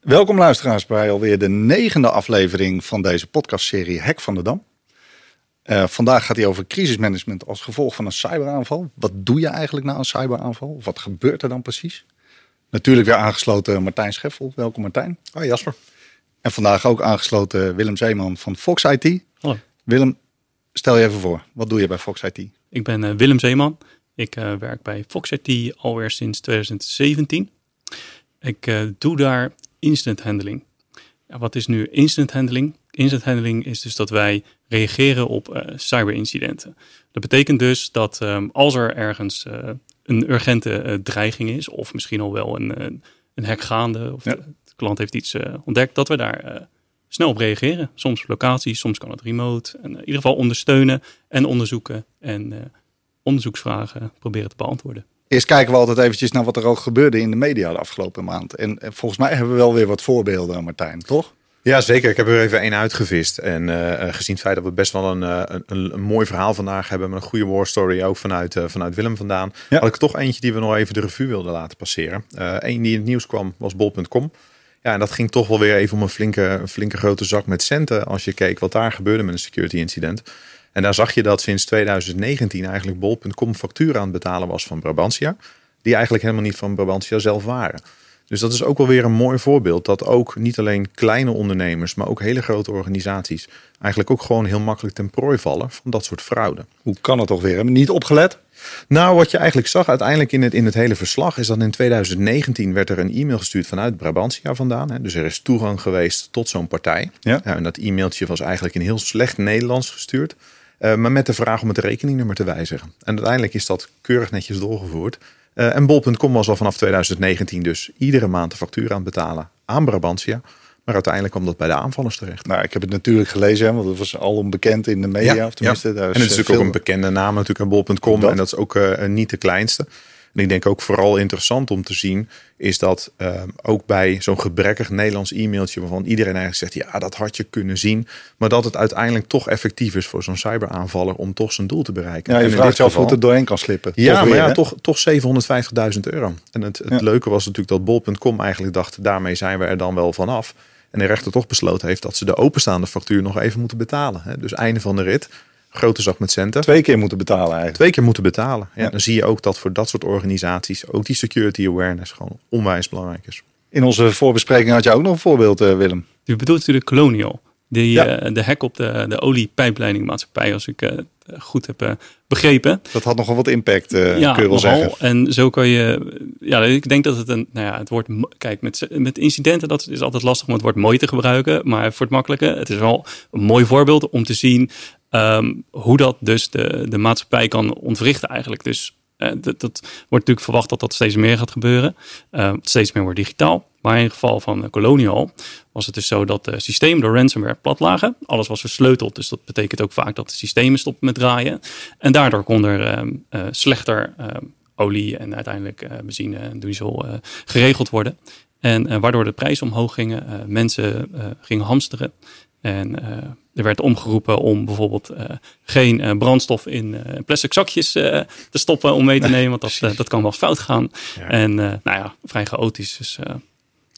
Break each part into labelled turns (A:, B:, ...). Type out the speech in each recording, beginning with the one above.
A: Welkom luisteraars bij alweer de negende aflevering van deze podcastserie Hek van de Dam. Uh, vandaag gaat hij over crisismanagement als gevolg van een cyberaanval. Wat doe je eigenlijk na een cyberaanval? Wat gebeurt er dan precies? Natuurlijk weer aangesloten Martijn Scheffel. Welkom Martijn.
B: Hoi Jasper.
A: En vandaag ook aangesloten Willem Zeeman van Fox IT.
C: Hallo.
A: Willem, stel je even voor. Wat doe je bij Fox IT?
C: Ik ben uh, Willem Zeeman. Ik uh, werk bij Fox IT alweer sinds 2017. Ik uh, doe daar instant handling. Ja, wat is nu instant handling? Instant handling is dus dat wij reageren op uh, cyberincidenten. Dat betekent dus dat um, als er ergens uh, een urgente uh, dreiging is, of misschien al wel een, een hack gaande, of ja. de, de, klant heeft iets ontdekt, dat we daar snel op reageren. Soms op locatie, soms kan het remote. En in ieder geval ondersteunen en onderzoeken en onderzoeksvragen proberen te beantwoorden.
A: Eerst kijken we altijd eventjes naar wat er ook gebeurde in de media de afgelopen maand. En, en volgens mij hebben we wel weer wat voorbeelden, Martijn, toch?
B: Ja, zeker. Ik heb er even één uitgevist. En uh, gezien het feit dat we best wel een, een, een, een, mooi verhaal vandaag hebben. Met een goede war story ook vanuit, uh, vanuit Willem vandaan. Ja. Had ik toch eentje die we nog even de revue wilden laten passeren. Eén uh, die in het nieuws kwam was bol.com. Ja, en dat ging toch wel weer even om een flinke, een flinke grote zak met centen. Als je keek wat daar gebeurde met een security incident. En daar zag je dat sinds 2019 eigenlijk bol.com factuur aan het betalen was van Brabantia. Die eigenlijk helemaal niet van Brabantia zelf waren. Dus dat is ook wel weer een mooi voorbeeld. Dat ook niet alleen kleine ondernemers, maar ook hele grote organisaties. eigenlijk ook gewoon heel makkelijk ten prooi vallen van dat soort fraude.
A: Hoe kan het toch weer? Hebben niet opgelet?
B: Nou, wat je eigenlijk zag uiteindelijk in het, in het hele verslag is dat in 2019 werd er een e-mail gestuurd vanuit Brabantia vandaan. Hè. Dus er is toegang geweest tot zo'n partij.
A: Ja.
B: en dat e-mailtje was eigenlijk in heel slecht Nederlands gestuurd. Uh, maar met de vraag om het rekeningnummer te wijzigen. En uiteindelijk is dat keurig netjes doorgevoerd. Uh, en bol.com was al vanaf 2019 dus iedere maand de factuur aan het betalen aan Brabantia. Maar uiteindelijk kwam dat bij de aanvallers terecht.
A: Nou, ik heb het natuurlijk gelezen, hè, want het was al onbekend in de media.
B: Ja,
A: of tenminste,
B: ja.
A: Daar is
B: en het is natuurlijk
A: veel...
B: ook een bekende naam natuurlijk aan bol.com. En dat is ook uh, niet de kleinste. En ik denk ook vooral interessant om te zien, is dat uh, ook bij zo'n gebrekkig Nederlands e-mailtje, waarvan iedereen eigenlijk zegt, ja, dat had je kunnen zien, maar dat het uiteindelijk toch effectief is voor zo'n cyberaanvaller om toch zijn doel te bereiken.
A: Ja, je
B: en
A: vraagt je af hoe het er doorheen kan slippen.
B: Ja,
A: toch
B: maar
A: weer,
B: ja,
A: hè?
B: toch, toch 750.000 euro. En het, het
A: Ja.
B: leuke was natuurlijk dat bol.com eigenlijk dacht, daarmee zijn we er dan wel vanaf. En de rechter toch besloten heeft dat ze de openstaande factuur nog even moeten betalen. Dus einde van de rit, grote zak met centen.
A: Twee keer moeten betalen eigenlijk.
B: Twee keer moeten betalen. Ja,
A: Ja.
B: Dan zie je ook dat voor dat soort organisaties ook die security awareness gewoon onwijs belangrijk is.
A: In onze voorbespreking had je ook nog een voorbeeld, eh, Willem.
C: U bedoelt natuurlijk Colonial. Die,
A: Ja.
C: eh, de hack op de, de oliepijpleidingmaatschappij, als ik het goed heb begrepen.
A: Dat had nogal wat impact, eh
C: ja,
A: kun je wel
C: nogal.
A: zeggen.
C: En zo kan je. Ja, ik denk dat het een. Nou ja, het wordt. Kijk, met, met incidenten, dat is altijd lastig om het woord mooi te gebruiken. Maar voor het makkelijke, het is wel een mooi voorbeeld om te zien. Ehm, hoe dat dus de, de maatschappij kan ontwrichten, eigenlijk. Dus eh, dat, wordt natuurlijk verwacht dat dat steeds meer gaat gebeuren. Eh, steeds meer wordt digitaal. Maar in het geval van Colonial was het dus zo dat de systemen door ransomware plat lagen. Alles was versleuteld, dus dat betekent ook vaak dat de systemen stoppen met draaien. En daardoor kon er ehm, eh, slechter ehm, olie en uiteindelijk eh, benzine en diesel geregeld worden. En waardoor de prijzen omhoog gingen, mensen gingen hamsteren. En er werd omgeroepen om bijvoorbeeld eh, geen eh, brandstof in eh, plastic zakjes te stoppen om mee te nemen. Want dat, dat kan wel fout gaan.
B: Ja.
C: En nou ja, vrij chaotisch. Dus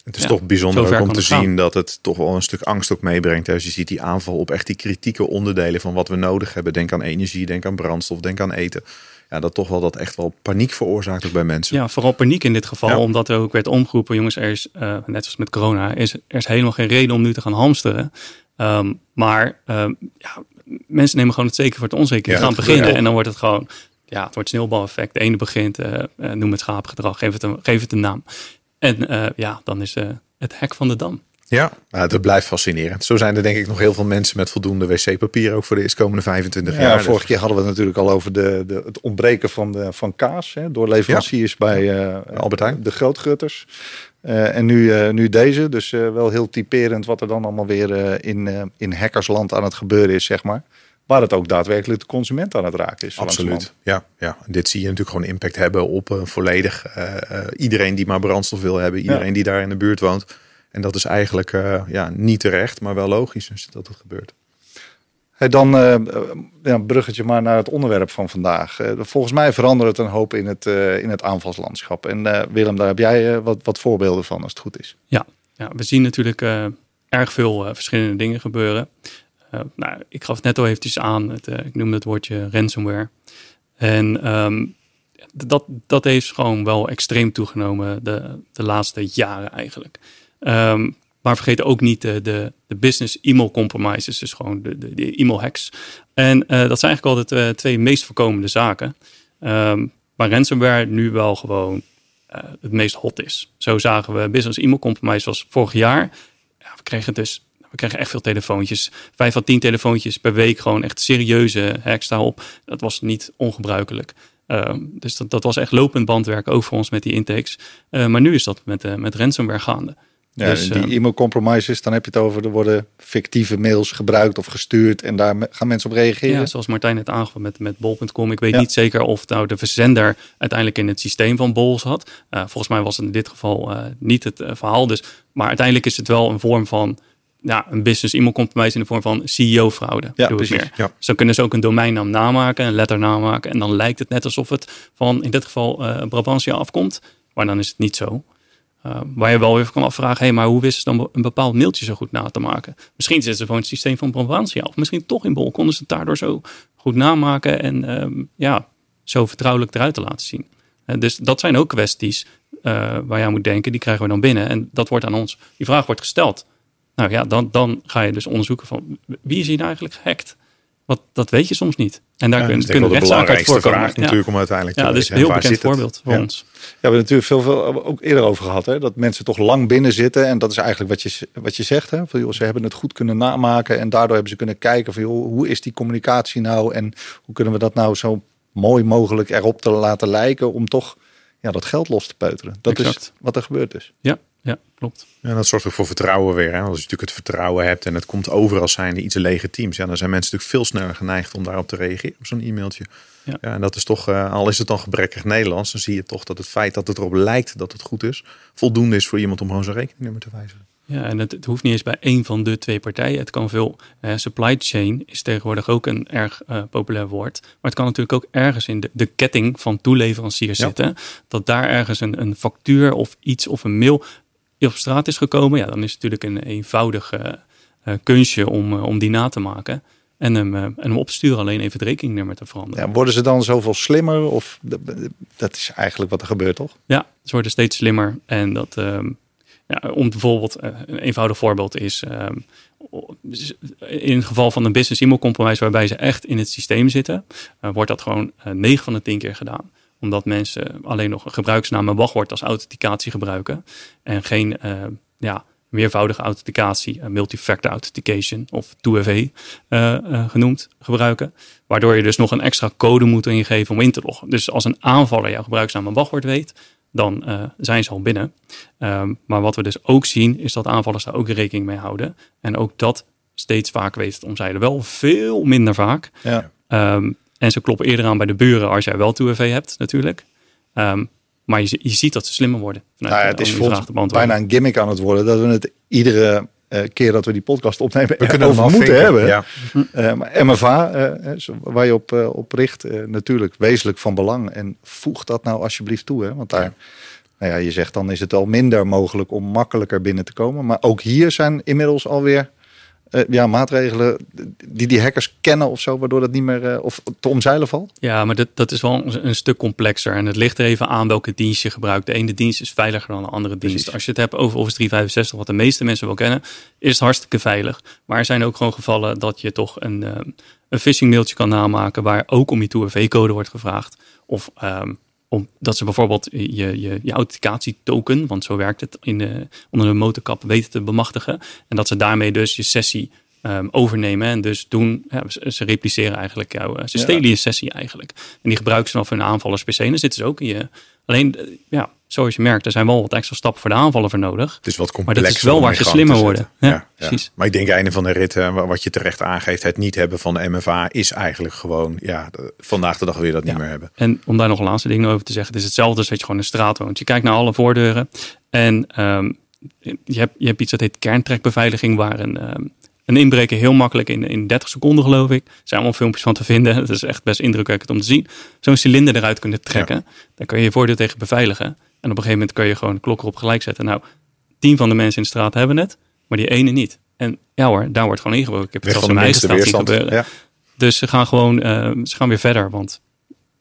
B: Het is
C: Ja,
B: toch bijzonder ook om te
C: gaan.
B: zien dat het toch wel een stuk angst ook meebrengt. Als je ziet die aanval op echt die kritieke onderdelen van wat we nodig hebben. Denk aan energie, denk aan brandstof, denk aan eten. Ja, dat toch wel dat echt wel paniek veroorzaakt ook bij mensen.
C: ja, vooral paniek in dit geval.
B: Ja.
C: Omdat er ook werd omgeroepen, jongens, er is, net zoals met corona, is, er is helemaal geen reden om nu te gaan hamsteren. Ehm, maar ehm, ja, mensen nemen gewoon het zeker voor het onzeker.
B: Ja,
C: gaan beginnen en dan wordt het gewoon, ja, het wordt sneeuwbaleffect. De ene begint, eh, eh, noem het schaapgedrag, geef het een, geef het een naam. En eh, ja, dan is eh, het hek van de dam.
B: Ja, maar het blijft fascinerend. Zo zijn er denk ik nog heel veel mensen met voldoende wc-papier ook voor de eerstkomende 25
A: Ja,
B: jaar. Dus-
A: vorige keer hadden we het natuurlijk al over de, de, het ontbreken van, de, van kaas hè, door leveranciers bij eh,
B: Albert Heijn.
A: de grootgutters. Eh, en nu, eh, nu deze, dus wel heel typerend wat er dan allemaal weer in, in hackersland aan het gebeuren is, zeg maar. Waar het ook daadwerkelijk de consument aan het raken is.
B: Absoluut. Ja, ja. En dit zie je natuurlijk gewoon impact hebben op volledig iedereen die maar brandstof wil hebben. Iedereen die daar in de buurt woont. En dat is eigenlijk eh, ja, niet terecht, maar wel logisch dus dat het gebeurt.
A: Dan eh, eh, ja, bruggetje maar naar het onderwerp van vandaag. Volgens mij verandert het een hoop in het, in het aanvalslandschap. En Willem, daar heb jij wat, wat voorbeelden van als het goed is.
C: Ja, ja, we zien natuurlijk erg veel verschillende dingen gebeuren. nou, ik gaf net al eventjes aan, het, ik noemde het woordje ransomware. En ehm, dat, dat heeft gewoon wel extreem toegenomen de, de laatste jaren eigenlijk. Um, maar vergeet ook niet de, de, de business e-mail compromises, dus gewoon de, de, de e-mail hacks. En uh, dat zijn eigenlijk al de twee, twee meest voorkomende zaken. Um, waar ransomware nu wel gewoon uh, het meest hot is. Zo zagen we business e-mail compromise was vorig jaar. Ja, we kregen dus we kregen echt veel telefoontjes. Vijf à tien telefoontjes per week. Gewoon echt serieuze hacks daarop. Dat was niet ongebruikelijk. Uh, dus dat, dat was echt lopend bandwerk ook voor ons met die intakes. Maar nu is dat met, met ransomware gaande.
A: Ja, dus, die ehm, e-mail compromises, dan heb je het over, er worden fictieve mails gebruikt of gestuurd en daar gaan mensen op reageren.
C: Ja, zoals Martijn net aangaf met, met bol.com. Ik weet niet zeker of nou de verzender uiteindelijk in het systeem van bol zat. Uh, volgens mij was het in dit geval uh, niet het verhaal. Dus, maar uiteindelijk is het wel een vorm van ja, een business e-mail compromise in de vorm van CEO-fraude. Ja, precies. Ja. Zo kunnen ze ook een domeinnaam namaken, een letter namaken. En dan lijkt het net alsof het van in dit geval Brabantia afkomt. Maar dan is het niet zo. Uh, waar je wel even kan afvragen, hey, maar hoe wisten ze dan een bepaald mailtje zo goed na te maken? Misschien zitten ze gewoon het systeem van Brabantia. Of misschien toch in Bol konden ze het daardoor zo goed namaken en um, ja, zo vertrouwelijk eruit te laten zien. Uh, dus dat zijn ook kwesties uh, waar je aan moet denken. Die krijgen we dan binnen en dat wordt aan ons, die vraag wordt gesteld. Nou ja, dan, dan ga je dus onderzoeken van wie is hier eigenlijk gehackt? Wat, dat weet je soms niet. En daar ja, kun, kunnen rechtszaken uit voorkomen.
B: vraag natuurlijk om uiteindelijk
C: te Ja, dus een heel bekend voorbeeld voor ons.
A: Ja, we hebben natuurlijk veel, veel ook eerder over gehad. Hè, dat mensen toch lang binnen zitten. En dat is eigenlijk wat je, wat je zegt. Hè, van, joh, ze hebben het goed kunnen namaken. En daardoor hebben ze kunnen kijken van joh, hoe is die communicatie nou? En hoe kunnen we dat nou zo mooi mogelijk erop te laten lijken om toch ja, dat geld los te peuteren. Dat is wat er gebeurd is.
C: Ja, ja, klopt.
B: Ja, dat zorgt ook voor vertrouwen weer. Hè? Als je natuurlijk het vertrouwen hebt en het komt over als zijnde iets legitiems. Ja, dan zijn mensen natuurlijk veel sneller geneigd om daarop te reageren op zo'n e-mailtje. Ja. ja. en dat is toch, uh, al is het dan gebrekkig Nederlands, dan zie je toch dat het feit dat het erop lijkt dat het goed is, voldoende is voor iemand om gewoon zijn rekeningnummer te wijzigen.
C: Ja, en het, het, hoeft niet eens bij één van de twee partijen. Het kan veel. Uh, supply chain is tegenwoordig ook een erg uh, populair woord. Maar het kan natuurlijk ook ergens in de, de ketting van toeleveranciers zitten. Dat daar ergens een, een factuur of iets of een mail op straat is gekomen, ja, dan is het natuurlijk een eenvoudig uh, kunstje om, uh, om die na te maken. En hem, en hem opsturen, alleen even het rekeningnummer te veranderen.
A: Ja, worden ze dan zoveel slimmer? Of dat is eigenlijk wat er gebeurt, toch?
C: Ja, ze worden steeds slimmer. En dat, ehm, ja, om bijvoorbeeld, een eenvoudig voorbeeld is, ehm, in het geval van een business e-mail compromise waarbij ze echt in het systeem zitten, wordt dat gewoon 9 van de 10 keer gedaan omdat mensen alleen nog een gebruiksnaam en wachtwoord als authenticatie gebruiken. En geen uh, ja, meervoudige authenticatie, uh, multifactor authentication of 2FA uh, uh, genoemd, gebruiken. Waardoor je dus nog een extra code moet ingeven om in te loggen. Dus als een aanvaller jouw gebruiksnaam en wachtwoord weet, dan uh, zijn ze al binnen. Um, maar wat we dus ook zien, is dat aanvallers daar ook rekening mee houden. En ook dat steeds vaker weten te omzeilen. Wel veel minder vaak. Ja. Um, en ze kloppen eerder aan bij de buren als jij wel 2 hebt natuurlijk. Um, maar je, je ziet dat ze slimmer worden.
A: Nou ja, het is bijna een gimmick aan het worden. Dat we het iedere uh, keer dat we die podcast opnemen we kunnen over moeten hebben. Ja. Uh, maar MFA, uh, waar je op, op richt, natuurlijk wezenlijk van belang. En voeg dat nou alsjeblieft toe. Hè? Want daar, ja. nou ja, je zegt dan is het al minder mogelijk om makkelijker binnen te komen. Maar ook hier zijn inmiddels alweer uh, ja, maatregelen die die hackers kennen of zo, waardoor dat niet meer uh, of te omzeilen valt?
C: Ja, maar dat, dat is wel een, stuk complexer. En het ligt er even aan welke dienst je gebruikt. De ene dienst is veiliger dan de andere dienst. Als je het hebt over Office 365, wat de meeste mensen wel kennen, is het hartstikke veilig. Maar er zijn ook gewoon gevallen dat je toch een, uh, een phishing mailtje kan namaken waar ook om je 2FA-code wordt gevraagd. Of um, omdat ze bijvoorbeeld je, je, je authenticatietoken, want zo werkt het in de, onder de motorkap, weten te bemachtigen. En dat ze daarmee dus je sessie um, overnemen. En dus doen, ja, ze repliceren eigenlijk jouw, ze stelen je sessie eigenlijk. En die gebruiken ze dan voor hun aanvallers PC. En dan zitten ze ook in je. Alleen, ja, zoals je merkt, er zijn wel wat extra stappen voor de aanvallen voor nodig.
B: Het is wat
C: Maar dat is wel waar ze slimmer worden. Ja, ja, precies.
B: Maar ik denk einde van de rit, wat je terecht aangeeft, het niet hebben van de MFA is eigenlijk gewoon, ja, vandaag de dag weer dat niet meer hebben.
C: En om daar nog een laatste ding over te zeggen, het is hetzelfde als dat je gewoon in straat woont. Je kijkt naar alle voordeuren en um, je, hebt, je hebt iets dat heet kerntrekbeveiliging, waar een, um, een inbreker heel makkelijk in, in 30 seconden, geloof ik. Er zijn allemaal filmpjes van te vinden. Het is echt best indrukwekkend om te zien. Zo'n cilinder eruit kunnen trekken. Ja. Daar kun je je voordeur tegen beveiligen. En op een gegeven moment kun je gewoon de klok erop gelijk zetten. Nou, tien van de mensen in de straat hebben het, maar die ene niet. En ja hoor, daar wordt gewoon ingebroken. Ik heb het zelfs
B: van
C: in mijn eigen straat zien gebeuren.
B: Ja.
C: Dus ze gaan gewoon eh, ze gaan weer verder, want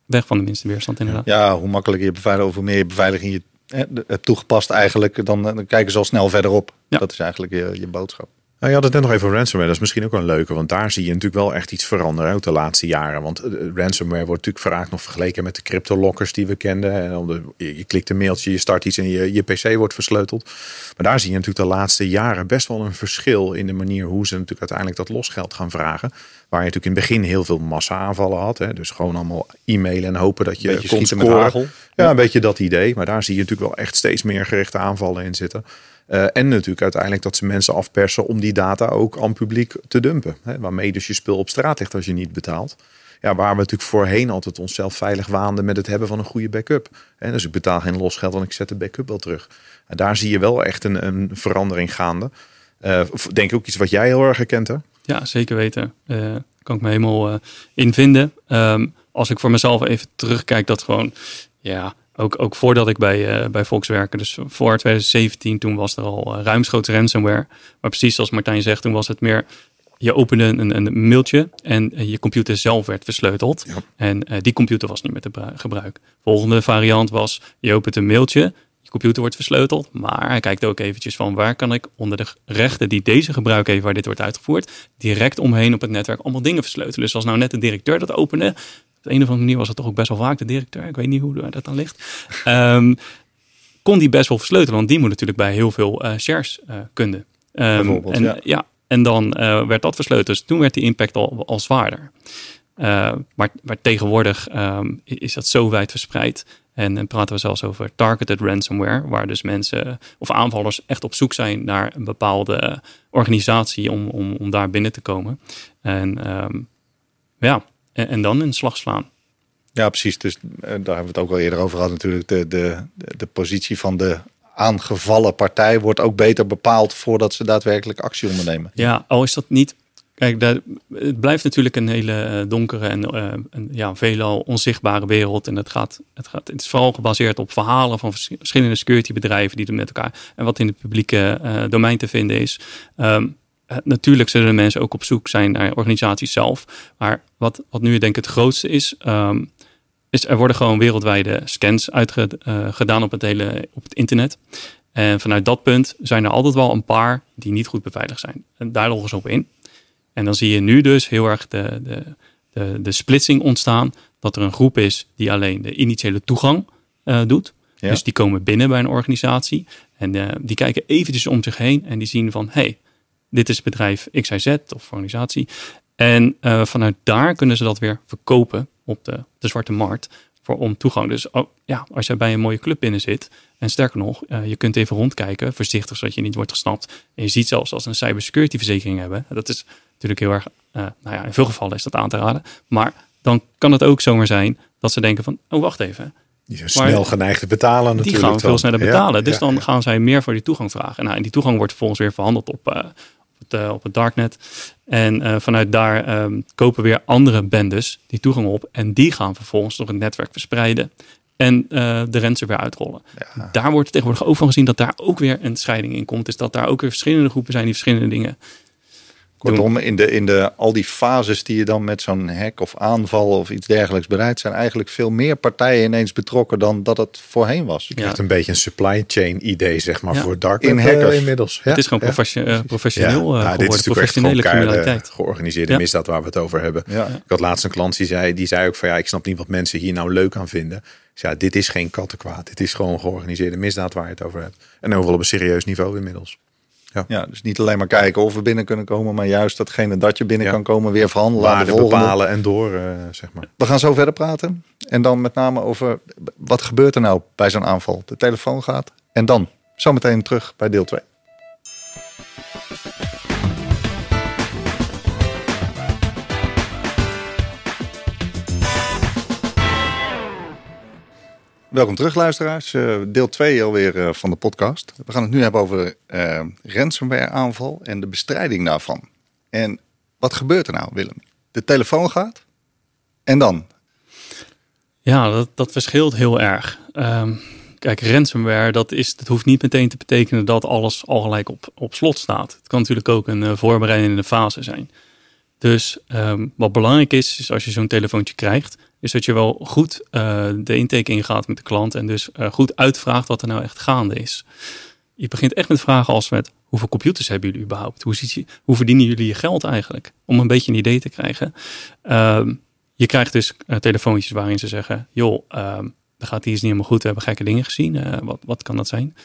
C: weg van de minste weerstand inderdaad.
A: Ja, hoe makkelijker je beveiligt, hoe meer je beveiliging je de- hebt toegepast eigenlijk, dan, eh, dan kijken ze al snel verderop.
C: Ja.
A: Dat is eigenlijk je, je boodschap.
B: Nou, je had het net nog even over ransomware. Dat is misschien ook wel een leuke. Want daar zie je natuurlijk wel echt iets veranderen uit de laatste jaren. Want eh, ransomware wordt natuurlijk vaak nog vergeleken met de cryptolockers die we kenden. En je, klikt een mailtje, je start iets en je, je pc wordt versleuteld. Maar daar zie je natuurlijk de laatste jaren best wel een verschil in de manier hoe ze natuurlijk uiteindelijk dat losgeld gaan vragen. Waar je natuurlijk in het begin heel veel massa-aanvallen had. Hè? Dus gewoon allemaal e-mailen en hopen dat je
A: met
B: scoren. Ja, een beetje dat idee. Maar daar zie je natuurlijk wel echt steeds meer gerichte aanvallen in zitten. Eh, en natuurlijk uiteindelijk dat ze mensen afpersen om die data ook aan publiek te dumpen. Hè, waarmee dus je spul op straat ligt als je niet betaalt. Ja, waar we natuurlijk voorheen altijd onszelf veilig waanden met het hebben van een goede backup. Dus ik betaal geen losgeld, want ik zet de backup wel terug. En daar zie je wel echt een, een verandering gaande. Of denk ik ook iets wat jij heel erg herkent, hè?
C: Ja, zeker weten. Eh kan ik me helemaal eh, in vinden. Ehm, als ik voor mezelf even terugkijk, dat gewoon, ja, ook, ook voordat ik bij, eh bij Volks werkte, dus voor 2017, toen was er al uh, ruimschoots ransomware. Maar precies zoals Martijn zegt, toen was het meer, je opende een, een mailtje en eh, je computer zelf werd versleuteld.
B: Ja.
C: En die computer was niet meer te bru- gebruik. Volgende variant was, je opent een mailtje, je computer wordt versleuteld, maar hij kijkt ook eventjes van waar kan ik onder de rechten die deze gebruik heeft, waar dit wordt uitgevoerd, direct omheen op het netwerk allemaal dingen versleutelen. Dus als nou net de directeur dat opende, op de een of andere manier was het toch ook best wel vaak de directeur, ik weet niet hoe dat dan ligt, Ehm, kon die best wel versleutelen, want die moet natuurlijk bij heel veel eh, shares eh, kunnen. Ehm,
A: Bijvoorbeeld,
C: en,
A: ja.
C: en dan eh, werd dat versleuteld, dus toen werd die impact al, al zwaarder. Uh, maar, maar, tegenwoordig um, is dat zo wijd verspreid. En dan praten we zelfs over targeted ransomware, waar dus mensen of aanvallers echt op zoek zijn naar een bepaalde organisatie om, om, om daar binnen te komen. En um, ja, en, en, dan een slag slaan.
A: Ja, precies. Dus uh, daar hebben we het ook al eerder over gehad natuurlijk. De, de, de positie van de aangevallen partij wordt ook beter bepaald voordat ze daadwerkelijk actie ondernemen.
C: Ja, al is dat niet Kijk, het blijft natuurlijk een hele donkere en uh, een, ja, veelal onzichtbare wereld. En het, gaat, het, gaat, het is vooral gebaseerd op verhalen van verschillende securitybedrijven die doen met elkaar. En wat in het publieke uh, domein te vinden is. Um, natuurlijk zullen mensen ook op zoek zijn naar organisaties zelf. Maar wat, wat nu denk ik het grootste is, um, is er worden gewoon wereldwijde scans uitgedaan op het hele op het internet. En vanuit dat punt zijn er altijd wel een paar die niet goed beveiligd zijn. En daar loggen ze op in. En dan zie je nu dus heel erg de, de, de, de splitsing ontstaan. Dat er een groep is die alleen de initiële toegang uh, doet. Ja. Dus die komen binnen bij een organisatie. En uh, die kijken eventjes om zich heen. En die zien van, hey, dit is bedrijf XYZ of organisatie. En uh, vanuit daar kunnen ze dat weer verkopen op de, de zwarte markt. Voor om toegang. Dus oh, ja, als jij bij een mooie club binnen zit. En sterker nog, je kunt even rondkijken. Voorzichtig zodat je niet wordt gesnapt. En je ziet zelfs als ze een cybersecurity verzekering hebben. Dat is natuurlijk heel erg, uh, nou ja, in veel gevallen is dat aan te raden. Maar dan kan het ook zomaar zijn dat ze denken van, oh wacht even.
B: Die zijn snel geneigd te betalen natuurlijk.
C: Die gaan veel sneller betalen.
B: Ja,
C: dus
B: ja,
C: dan
B: ja.
C: gaan zij meer voor die toegang vragen. Nou, en die toegang wordt vervolgens weer verhandeld op, uh, op, het, uh, op het darknet. En uh, vanuit daar um, kopen weer andere bendes die toegang op. En die gaan vervolgens door het netwerk verspreiden. En uh, de ransomware uitrollen. Ja. Daar wordt tegenwoordig ook van gezien dat daar ook weer een scheiding in komt. Dus dat daar ook weer verschillende groepen zijn die verschillende dingen
A: Kortom, in, de, in de, al die fases die je dan met zo'n hack of aanval of iets dergelijks bereidt, zijn eigenlijk veel meer partijen ineens betrokken dan dat het voorheen was.
B: Je krijgt een beetje een supply chain idee, zeg maar,
C: Ja.
B: voor dark
A: In hackers.
B: eh, inmiddels. Ja,
C: het is gewoon eh, professioneel
B: Ja,
C: eh,
B: nou, dit is
C: geworden,
B: natuurlijk echt gewoon
C: professionele criminaliteit.
B: georganiseerde
C: Ja.
B: misdaad waar we het over hebben.
A: Ja.
B: Ik had laatst een klant die zei, die zei ook van ja, ik snap niet wat mensen hier nou leuk aan vinden. Dus ja, dit is geen kattenkwaad. Dit is gewoon georganiseerde misdaad waar je het over hebt. En overal op een serieus niveau inmiddels.
A: Ja, dus niet alleen maar kijken of we binnen kunnen komen, maar juist datgene dat je binnen
B: Ja.
A: kan komen weer verhandelen.
B: Waarde bepalen en door, eh, zeg maar.
A: We gaan zo verder praten. En dan met name over wat gebeurt er nou bij zo'n aanval. De telefoon gaat. En dan zometeen terug bij deel 2. Welkom terug luisteraars. Eh, deel 2 alweer eh, van de podcast. We gaan het nu hebben over eh ransomware aanval en de bestrijding daarvan. En wat gebeurt er nou Willem? De telefoon gaat. En dan?
C: Ja, dat, dat verschilt heel erg. Ehm, kijk, ransomware, dat, is, dat hoeft niet meteen te betekenen dat alles al gelijk op, op slot staat. Het kan natuurlijk ook een uh, voorbereidende fase zijn. Dus ehm, wat belangrijk is, is als je zo'n telefoontje krijgt, is dat je wel goed uh, de intake ingaat met de klant en dus uh, goed uitvraagt wat er nou echt gaande is. Je begint echt met vragen als met hoeveel computers hebben jullie überhaupt? Hoe, ziet je, hoe verdienen jullie je geld eigenlijk? Om een beetje een idee te krijgen. Uh, je krijgt dus uh, telefoontjes waarin ze zeggen, joh, dan gaat hier iets niet helemaal goed, we hebben gekke dingen gezien. wat, wat kan dat zijn?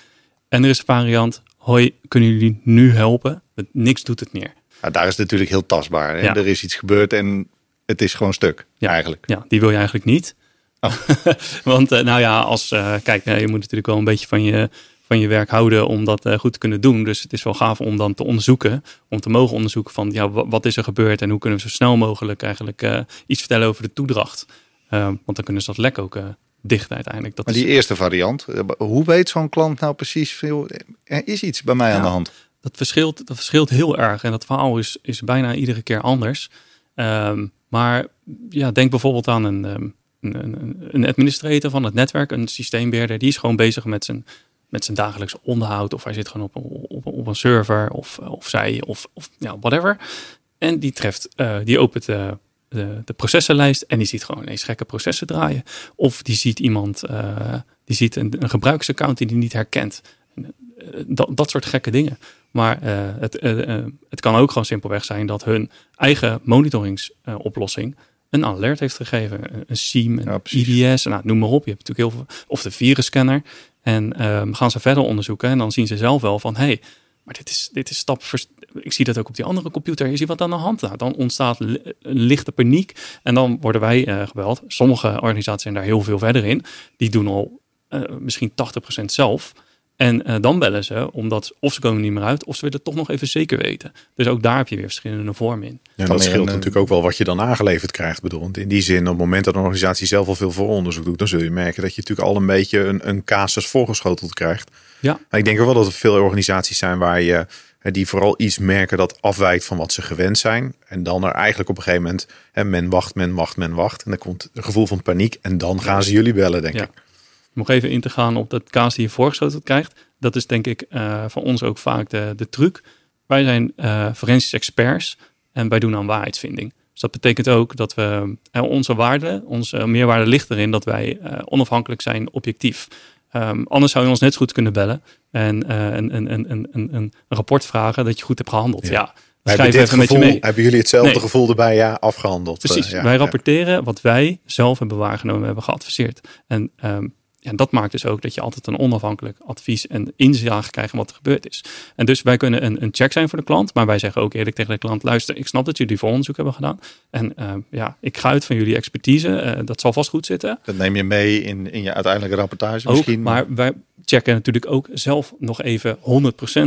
C: En er is een variant, hoi, kunnen jullie nu helpen? Niks doet het meer.
A: Ja, daar is het natuurlijk heel tastbaar. Ja. Er is iets gebeurd en het is gewoon stuk,
C: ja.
A: eigenlijk.
C: Ja, die wil je eigenlijk niet. Oh. Want uh, nou ja, als, uh, kijk, je moet natuurlijk wel een beetje van je, van je werk houden om dat goed te kunnen doen. Dus het is wel gaaf om dan te onderzoeken, om te mogen onderzoeken van ja, wat is er gebeurd en hoe kunnen we zo snel mogelijk eigenlijk iets vertellen over de toedracht. want dan kunnen ze dat lek ook dicht uiteindelijk. Dat
A: maar die
C: is...
A: eerste variant, hoe weet zo'n klant nou precies veel, er is iets bij mij ja. aan de hand?
C: dat verschilt, dat verschilt heel erg. En dat verhaal is, is bijna iedere keer anders. Um, maar ja, denk bijvoorbeeld aan een, um, een, een, administrator van het netwerk, een systeembeheerder. Die is gewoon bezig met zijn, met zijn dagelijks onderhoud. Of hij zit gewoon op, op, op een server of, of zij of, of ja, whatever. En die treft, uh, die opent de, de, de, processenlijst en die ziet gewoon ineens gekke processen draaien. Of die ziet iemand, uh, die ziet een, een gebruiksaccount die hij niet herkent. Dat, dat soort gekke dingen. Maar uh, het, uh, het kan ook gewoon simpelweg zijn dat hun eigen monitoringsoplossing een alert heeft gegeven. Een SIEM, een ja, IDS, nou, noem maar op. Je hebt natuurlijk heel veel, of de virusscanner. En um, gaan ze verder onderzoeken en dan zien ze zelf wel van, hé, hey, maar dit is, dit is stap voor Ik zie dat ook op die andere computer. Je ziet wat aan de hand. Nou, dan ontstaat een lichte paniek en dan worden wij uh, gebeld. Sommige organisaties zijn daar heel veel verder in. Die doen al uh, misschien 80% zelf. En uh, dan bellen ze, omdat of ze komen niet meer uit, of ze willen het toch nog even zeker weten. Dus ook daar heb je weer verschillende vormen in.
B: Ja, dat scheelt natuurlijk ook wel wat je dan aangeleverd krijgt. Bedoel. Want in die zin, op het moment dat een organisatie zelf al veel vooronderzoek doet, dan zul je merken dat je natuurlijk al een beetje een, een casus voorgeschoteld krijgt.
C: Ja.
B: Maar ik denk ook wel dat er veel organisaties zijn waar je die vooral iets merken dat afwijkt van wat ze gewend zijn. En dan er eigenlijk op een gegeven moment, hè, men wacht, men wacht, men wacht. En dan komt een gevoel van paniek en dan gaan ze jullie bellen, denk
C: ja.
B: ik
C: nog even in te gaan op dat kaas die je voorgeschoten krijgt. Dat is denk ik uh, voor ons ook vaak de, de truc. Wij zijn uh, forensisch experts en wij doen aan waarheidsvinding. Dus dat betekent ook dat we uh, onze waarde, onze meerwaarde ligt erin dat wij onafhankelijk zijn, objectief. Um, anders zou je ons net zo goed kunnen bellen en een, een, een, een, een, een rapport vragen dat je goed hebt gehandeld. Ja. ja
B: hebben, dit gevoel, hebben jullie hetzelfde nee. gevoel erbij? Ja, afgehandeld.
C: Precies.
B: ja,
C: wij rapporteren wat wij zelf hebben waargenomen, hebben geadviseerd. En um, en dat maakt dus ook dat je altijd een onafhankelijk advies en inzage krijgt in wat er gebeurd is. En dus wij kunnen een, een check zijn voor de klant, maar wij zeggen ook eerlijk tegen de klant: luister, ik snap dat jullie vooronderzoek hebben gedaan. En uh, ja, ik ga uit van jullie expertise. Uh, dat zal vast goed zitten.
A: Dat neem je mee in, in je uiteindelijke rapportage
C: ook,
A: misschien.
C: Maar wij checken natuurlijk ook zelf nog even 100%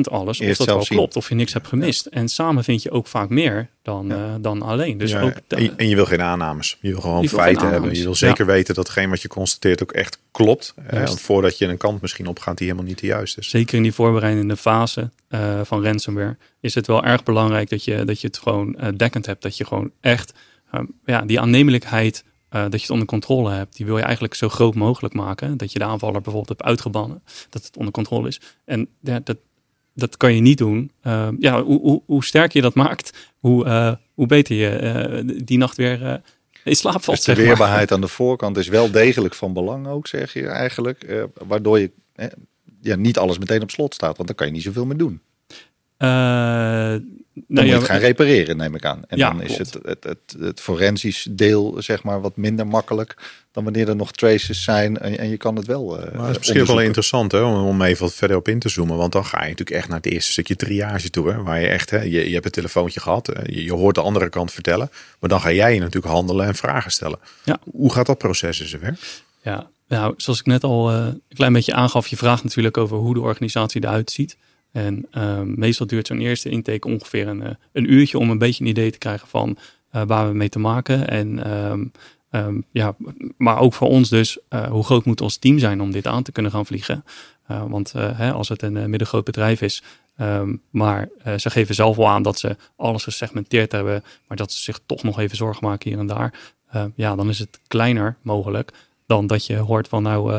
C: alles. Eerst of dat wel zien. klopt, of je niks hebt gemist. En samen vind je ook vaak meer dan, uh, dan alleen. Dus ook
B: en, je, en, je wil geen aannames. Je wil gewoon je feiten hebben. Je wil zeker weten dat hetgeen wat je constateert ook echt klopt. Uh, voordat je een kant misschien opgaat die helemaal niet de juiste is.
C: Zeker in die voorbereidende fase uh, van ransomware is het wel erg belangrijk dat je, dat je het gewoon dekkend hebt. Dat je gewoon echt um, ja, die aannemelijkheid uh, dat je het onder controle hebt, die wil je eigenlijk zo groot mogelijk maken. Dat je de aanvaller bijvoorbeeld hebt uitgebannen, dat het onder controle is. En ja, dat, dat kan je niet doen. Uh, ja, hoe, hoe, hoe sterker je dat maakt, hoe, uh, hoe beter je die nacht weer in slaap valt.
A: Dus de weerbaarheid aan de voorkant is wel degelijk van belang ook, zeg je eigenlijk. waardoor je ja, niet alles meteen op slot staat, want dan kan je niet zoveel meer doen. Dan nou, moet je gaan repareren, neem ik aan. En ja, dan is het, het, het, het, forensisch deel zeg maar wat minder makkelijk dan wanneer er nog traces zijn en, en je kan het wel. Uh,
B: maar het is misschien wel interessant hè, om, om even wat verder op in te zoomen, want dan ga je natuurlijk echt naar het eerste stukje triage toe, hè, waar je echt, hè, je, je hebt een telefoontje gehad, je, je, hoort de andere kant vertellen, maar dan ga jij je natuurlijk handelen en vragen stellen.
C: Ja.
B: Hoe gaat dat proces in zijn werk?
C: Ja, nou, zoals ik net al uh, een klein beetje aangaf, je vraagt natuurlijk over hoe de organisatie eruit ziet. En uh, meestal duurt zo'n eerste intake ongeveer een, een uurtje om een beetje een idee te krijgen van uh, waar we mee te maken. En um, um, ja, maar ook voor ons dus, uh, hoe groot moet ons team zijn om dit aan te kunnen gaan vliegen? want hè, als het een middengroot bedrijf is, maar ze geven zelf wel aan dat ze alles gesegmenteerd hebben, maar dat ze zich toch nog even zorgen maken hier en daar. ja, dan is het kleiner mogelijk dan dat je hoort van nou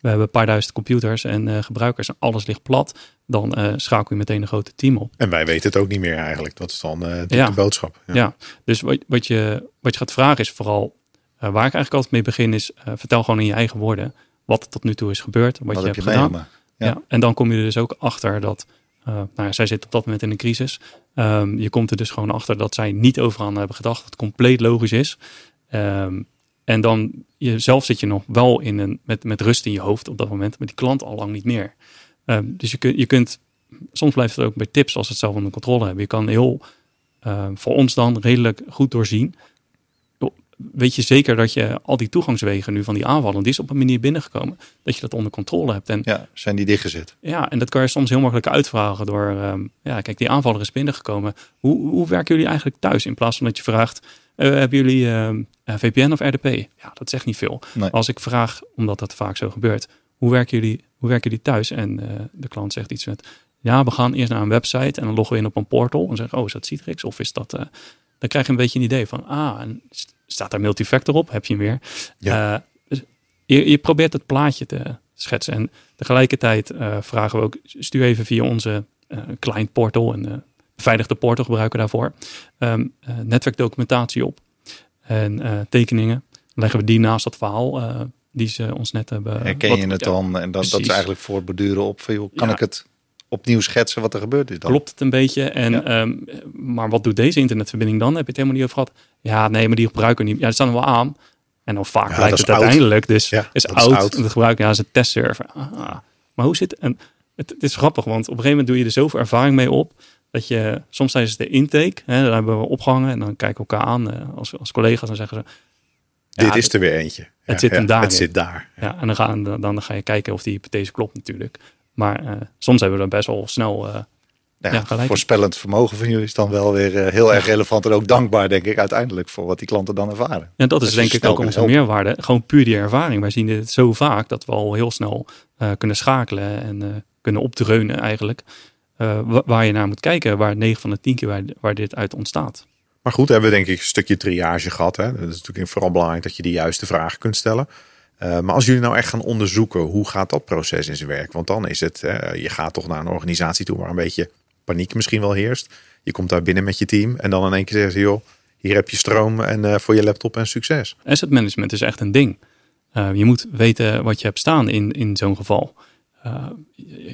C: we hebben een paar duizend computers en gebruikers en alles ligt plat, dan schakel je meteen een grote team op.
B: En wij weten het ook niet meer eigenlijk. Dat is dan de,
C: Ja.
B: de boodschap.
C: Ja, ja. dus wat, wat, je, wat je gaat vragen is vooral, waar ik eigenlijk altijd mee begin, is vertel gewoon in je eigen woorden wat er tot nu toe is gebeurd, wat, je
A: heb
C: hebt
A: je
C: gedaan. Ja.
A: Ja.
C: en dan kom je er dus ook achter dat, eh, nou ja, zij zit op dat moment in een crisis. Ehm, je komt er dus gewoon achter dat zij niet over aan hebben gedacht, dat het compleet logisch is. Ehm, en dan jezelf zit je nog wel in een, met, met rust in je hoofd op dat moment, maar die klant al lang niet meer. Ehm, dus je, kunt je kunt, soms blijft het ook bij tips als het zelf onder controle hebben. Je kan heel, eh, voor ons dan redelijk goed doorzien. Weet je zeker dat je al die toegangswegen nu van die aanvallen, die is op een manier binnengekomen, dat je dat onder controle hebt. En
A: Ja, zijn die dichtgezet?
C: ja, en dat kan je soms heel makkelijk uitvragen door, ehm, ja, kijk, die aanvaller is binnengekomen. Hoe, hoe werken jullie eigenlijk thuis? In plaats van dat je vraagt, eh, hebben jullie ehm, eh, VPN of RDP? Ja, dat zegt niet veel.
A: Nee.
C: Als ik vraag, omdat dat vaak zo gebeurt, hoe werken jullie, hoe werken jullie thuis? En eh, de klant zegt iets met, ja, we gaan eerst naar een website en dan loggen we in op een portal en zeggen, oh, is dat Citrix of is dat... eh, dan krijg je een beetje een idee van, ah, en staat daar multifactor op? Heb je hem weer?
B: Ja.
C: Eh, dus je, je probeert het plaatje te schetsen. En tegelijkertijd vragen we ook, stuur even via onze client portal en beveiligde portal gebruiken daarvoor, um, uh, netwerkdocumentatie op en tekeningen. Leggen we die naast dat verhaal die ze ons net hebben.
A: Herken je het dan? En dat, dat is eigenlijk voortborduren op van, joh, kan ja. ik het opnieuw schetsen wat er gebeurd is dan?
C: Klopt het een beetje. En, ja. um, maar wat doet deze internetverbinding dan? Heb je het helemaal niet over gehad? Ja, nee, maar die gebruiken we niet. Ja, die staan er wel aan. En dan vaak blijkt het oud. uiteindelijk dus ja, is, oud. is oud. En dat gebruiken ja, is een testserver. Ah, maar hoe zit het? En het, het, is grappig, want op een gegeven moment doe je er zoveel ervaring mee op. Dat je soms tijdens de intake, hè, daar hebben we opgehangen. En dan kijken we elkaar aan uh, als, als collega's. Dan zeggen ze.
B: Dit is er weer eentje.
C: Het zit hem daar.
B: Het zit daar.
C: Ja, en dan, gaan, dan, dan ga je kijken of die hypothese klopt natuurlijk. Maar uh, soms hebben we dan best wel snel. Uh,
A: ja, ja, voorspellend vermogen van jullie is dan wel weer uh, heel erg relevant en ook dankbaar, denk ik, uiteindelijk voor wat die klanten dan ervaren.
C: Ja, dat is dus denk ik ook onze meerwaarde. Gewoon puur die ervaring. Wij zien dit zo vaak dat we al heel snel uh, kunnen schakelen en uh, kunnen opdreunen eigenlijk. waar je naar moet kijken, waar 9 van de 10 keer waar, waar dit uit ontstaat.
B: Maar goed, hebben we denk ik een stukje triage gehad. Hè? Dat is natuurlijk vooral belangrijk dat je de juiste vragen kunt stellen. Uh, maar als jullie nou echt gaan onderzoeken, hoe gaat dat proces in zijn werk? Want dan is het, je gaat toch naar een organisatie toe waar een beetje paniek misschien wel heerst. Je komt daar binnen met je team en dan in één keer ze, joh, hier heb je stroom en uh, voor je laptop en succes.
C: Asset management is echt een ding. je moet weten wat je hebt staan in, in zo'n geval.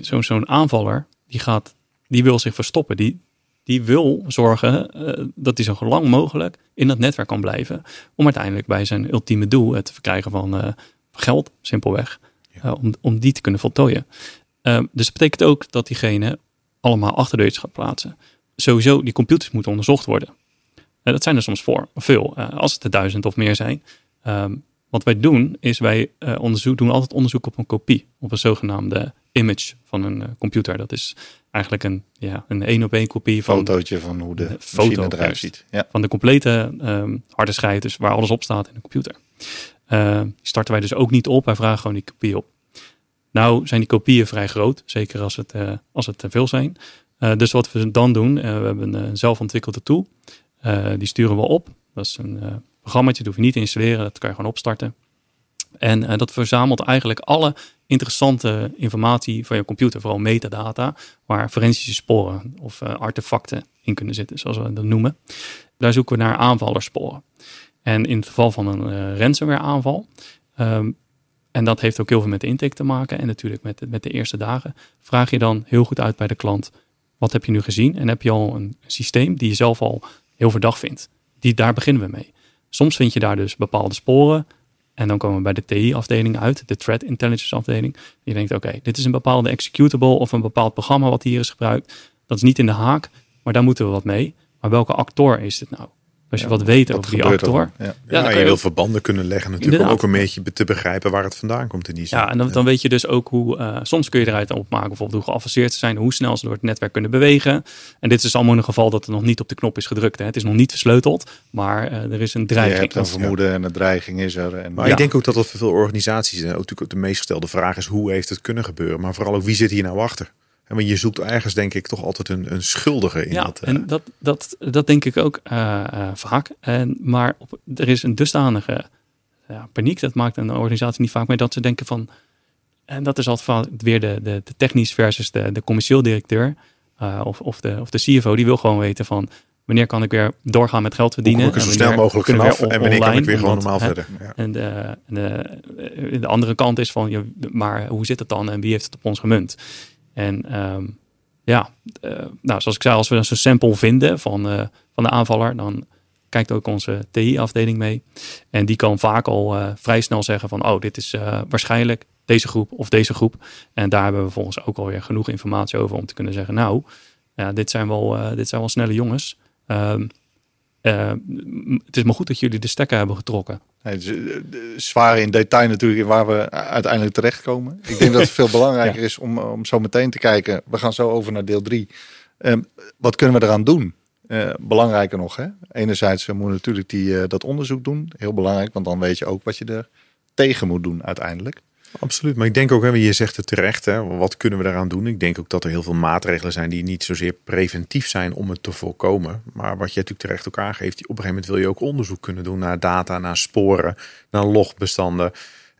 C: Zo'n zo'n aanvaller, die, gaat, die wil zich verstoppen. Die, die wil zorgen dat hij zo lang mogelijk in dat netwerk kan blijven. Om uiteindelijk bij zijn ultieme doel, het verkrijgen van geld, simpelweg, ja. om, om die te kunnen voltooien. Uh, dus dat betekent ook dat diegene allemaal achter de iets gaat plaatsen. Sowieso, die computers moeten onderzocht worden. Dat zijn er soms voor, veel, als het er duizend of meer zijn. Um, wat wij doen, is wij onderzoek, doen altijd onderzoek op een kopie, op een zogenaamde image van een computer. Dat is eigenlijk een ja, een één op één kopie van
A: fotootje van hoe de foto eruit ziet.
C: Ja. Van de complete um, harde schijf, dus waar alles op staat in de computer. Uh, die starten wij dus ook niet op. Wij vragen gewoon die kopie op. Nou zijn die kopieën vrij groot, zeker als het, uh, als het te veel zijn. Uh, dus wat we dan doen, we hebben een zelfontwikkelde tool. die sturen we op. Dat is een programmaatje, dat hoef je niet te installeren. Dat kan je gewoon opstarten. En dat verzamelt eigenlijk alle interessante informatie van je computer, vooral metadata, waar forensische sporen of artefacten in kunnen zitten, zoals we dat noemen. Daar zoeken we naar aanvallersporen. En in het geval van een uh, ransomware aanval, um, en dat heeft ook heel veel met de intake te maken en natuurlijk met de, met de eerste dagen, vraag je dan heel goed uit bij de klant, wat heb je nu gezien? En heb je al een systeem die je zelf al heel verdacht vindt? Die, daar beginnen we mee. Soms vind je daar dus bepaalde sporen en dan komen we bij de TI-afdeling uit, de Threat Intelligence afdeling. Je denkt, oké, dit is een bepaalde executable of een bepaald programma wat hier is gebruikt. Dat is niet in de haak, maar daar moeten we wat mee. Maar welke actor is dit nou? Als je ja, wat weet over die actor.
B: Ja, ja, ja je, je wil verbanden kunnen leggen natuurlijk. Om ook een beetje te begrijpen waar het vandaan komt in die zin.
C: Ja, en dan, dan weet je dus ook hoe... Uh, soms kun je eruit opmaken bijvoorbeeld hoe geavanceerd ze zijn. Hoe snel ze door het netwerk kunnen bewegen. En dit is allemaal in een geval dat er nog niet op de knop is gedrukt. Hè. Het is nog niet versleuteld, maar uh, er is een dreiging.
A: Je hebt een vermoeden en een dreiging is er. En,
B: maar ik denk ook dat dat voor veel organisaties... En ook natuurlijk de meest gestelde vraag is... hoe heeft het kunnen gebeuren? Maar vooral ook wie zit hier nou achter? Maar je zoekt ergens denk ik toch altijd een, een schuldige in
C: ja,
B: dat.
C: En dat, dat, dat denk ik ook uh, uh, vaak. En, maar op, er is een dusdanige ja, paniek. Dat maakt een organisatie niet vaak mee dat ze denken van... en dat is altijd weer de, de, de technisch versus de, de commercieel directeur uh, of, of, de, of de CFO. Die wil gewoon weten van wanneer kan ik weer doorgaan met geld verdienen.
B: Hoe ik er zo snel mogelijk vanaf en wanneer kan ik weer gewoon normaal verder.
C: Ja. En de, de, de, andere kant is van, ja, maar hoe zit het dan en wie heeft het op ons gemunt? En um, ja, uh, nou, zoals ik zei, als we een sample vinden van, uh, van de aanvaller, dan kijkt ook onze TI-afdeling mee. En die kan vaak al uh, vrij snel zeggen van, oh, dit is waarschijnlijk deze groep of deze groep. En daar hebben we volgens ook alweer genoeg informatie over om te kunnen zeggen, nou, ja, dit, zijn wel, dit zijn wel snelle jongens. Um, uh, het is maar goed dat jullie de stekker hebben getrokken.
A: Nee, zwaar in detail natuurlijk waar we uiteindelijk terechtkomen. Ik denk dat het veel belangrijker is om, om zo meteen te kijken. We gaan zo over naar deel 3. Um, wat kunnen we eraan doen? Uh, belangrijker nog, hè? enerzijds uh, moet natuurlijk die, dat onderzoek doen. Heel belangrijk, want dan weet je ook wat je er tegen moet doen uiteindelijk.
B: Absoluut, maar ik denk ook, je zegt het terecht, hè, wat kunnen we daaraan doen? Ik denk ook dat er heel veel maatregelen zijn die niet zozeer preventief zijn om het te voorkomen. Maar wat je natuurlijk terecht ook aangeeft, op een gegeven moment wil je ook onderzoek kunnen doen naar data, naar sporen, naar logbestanden.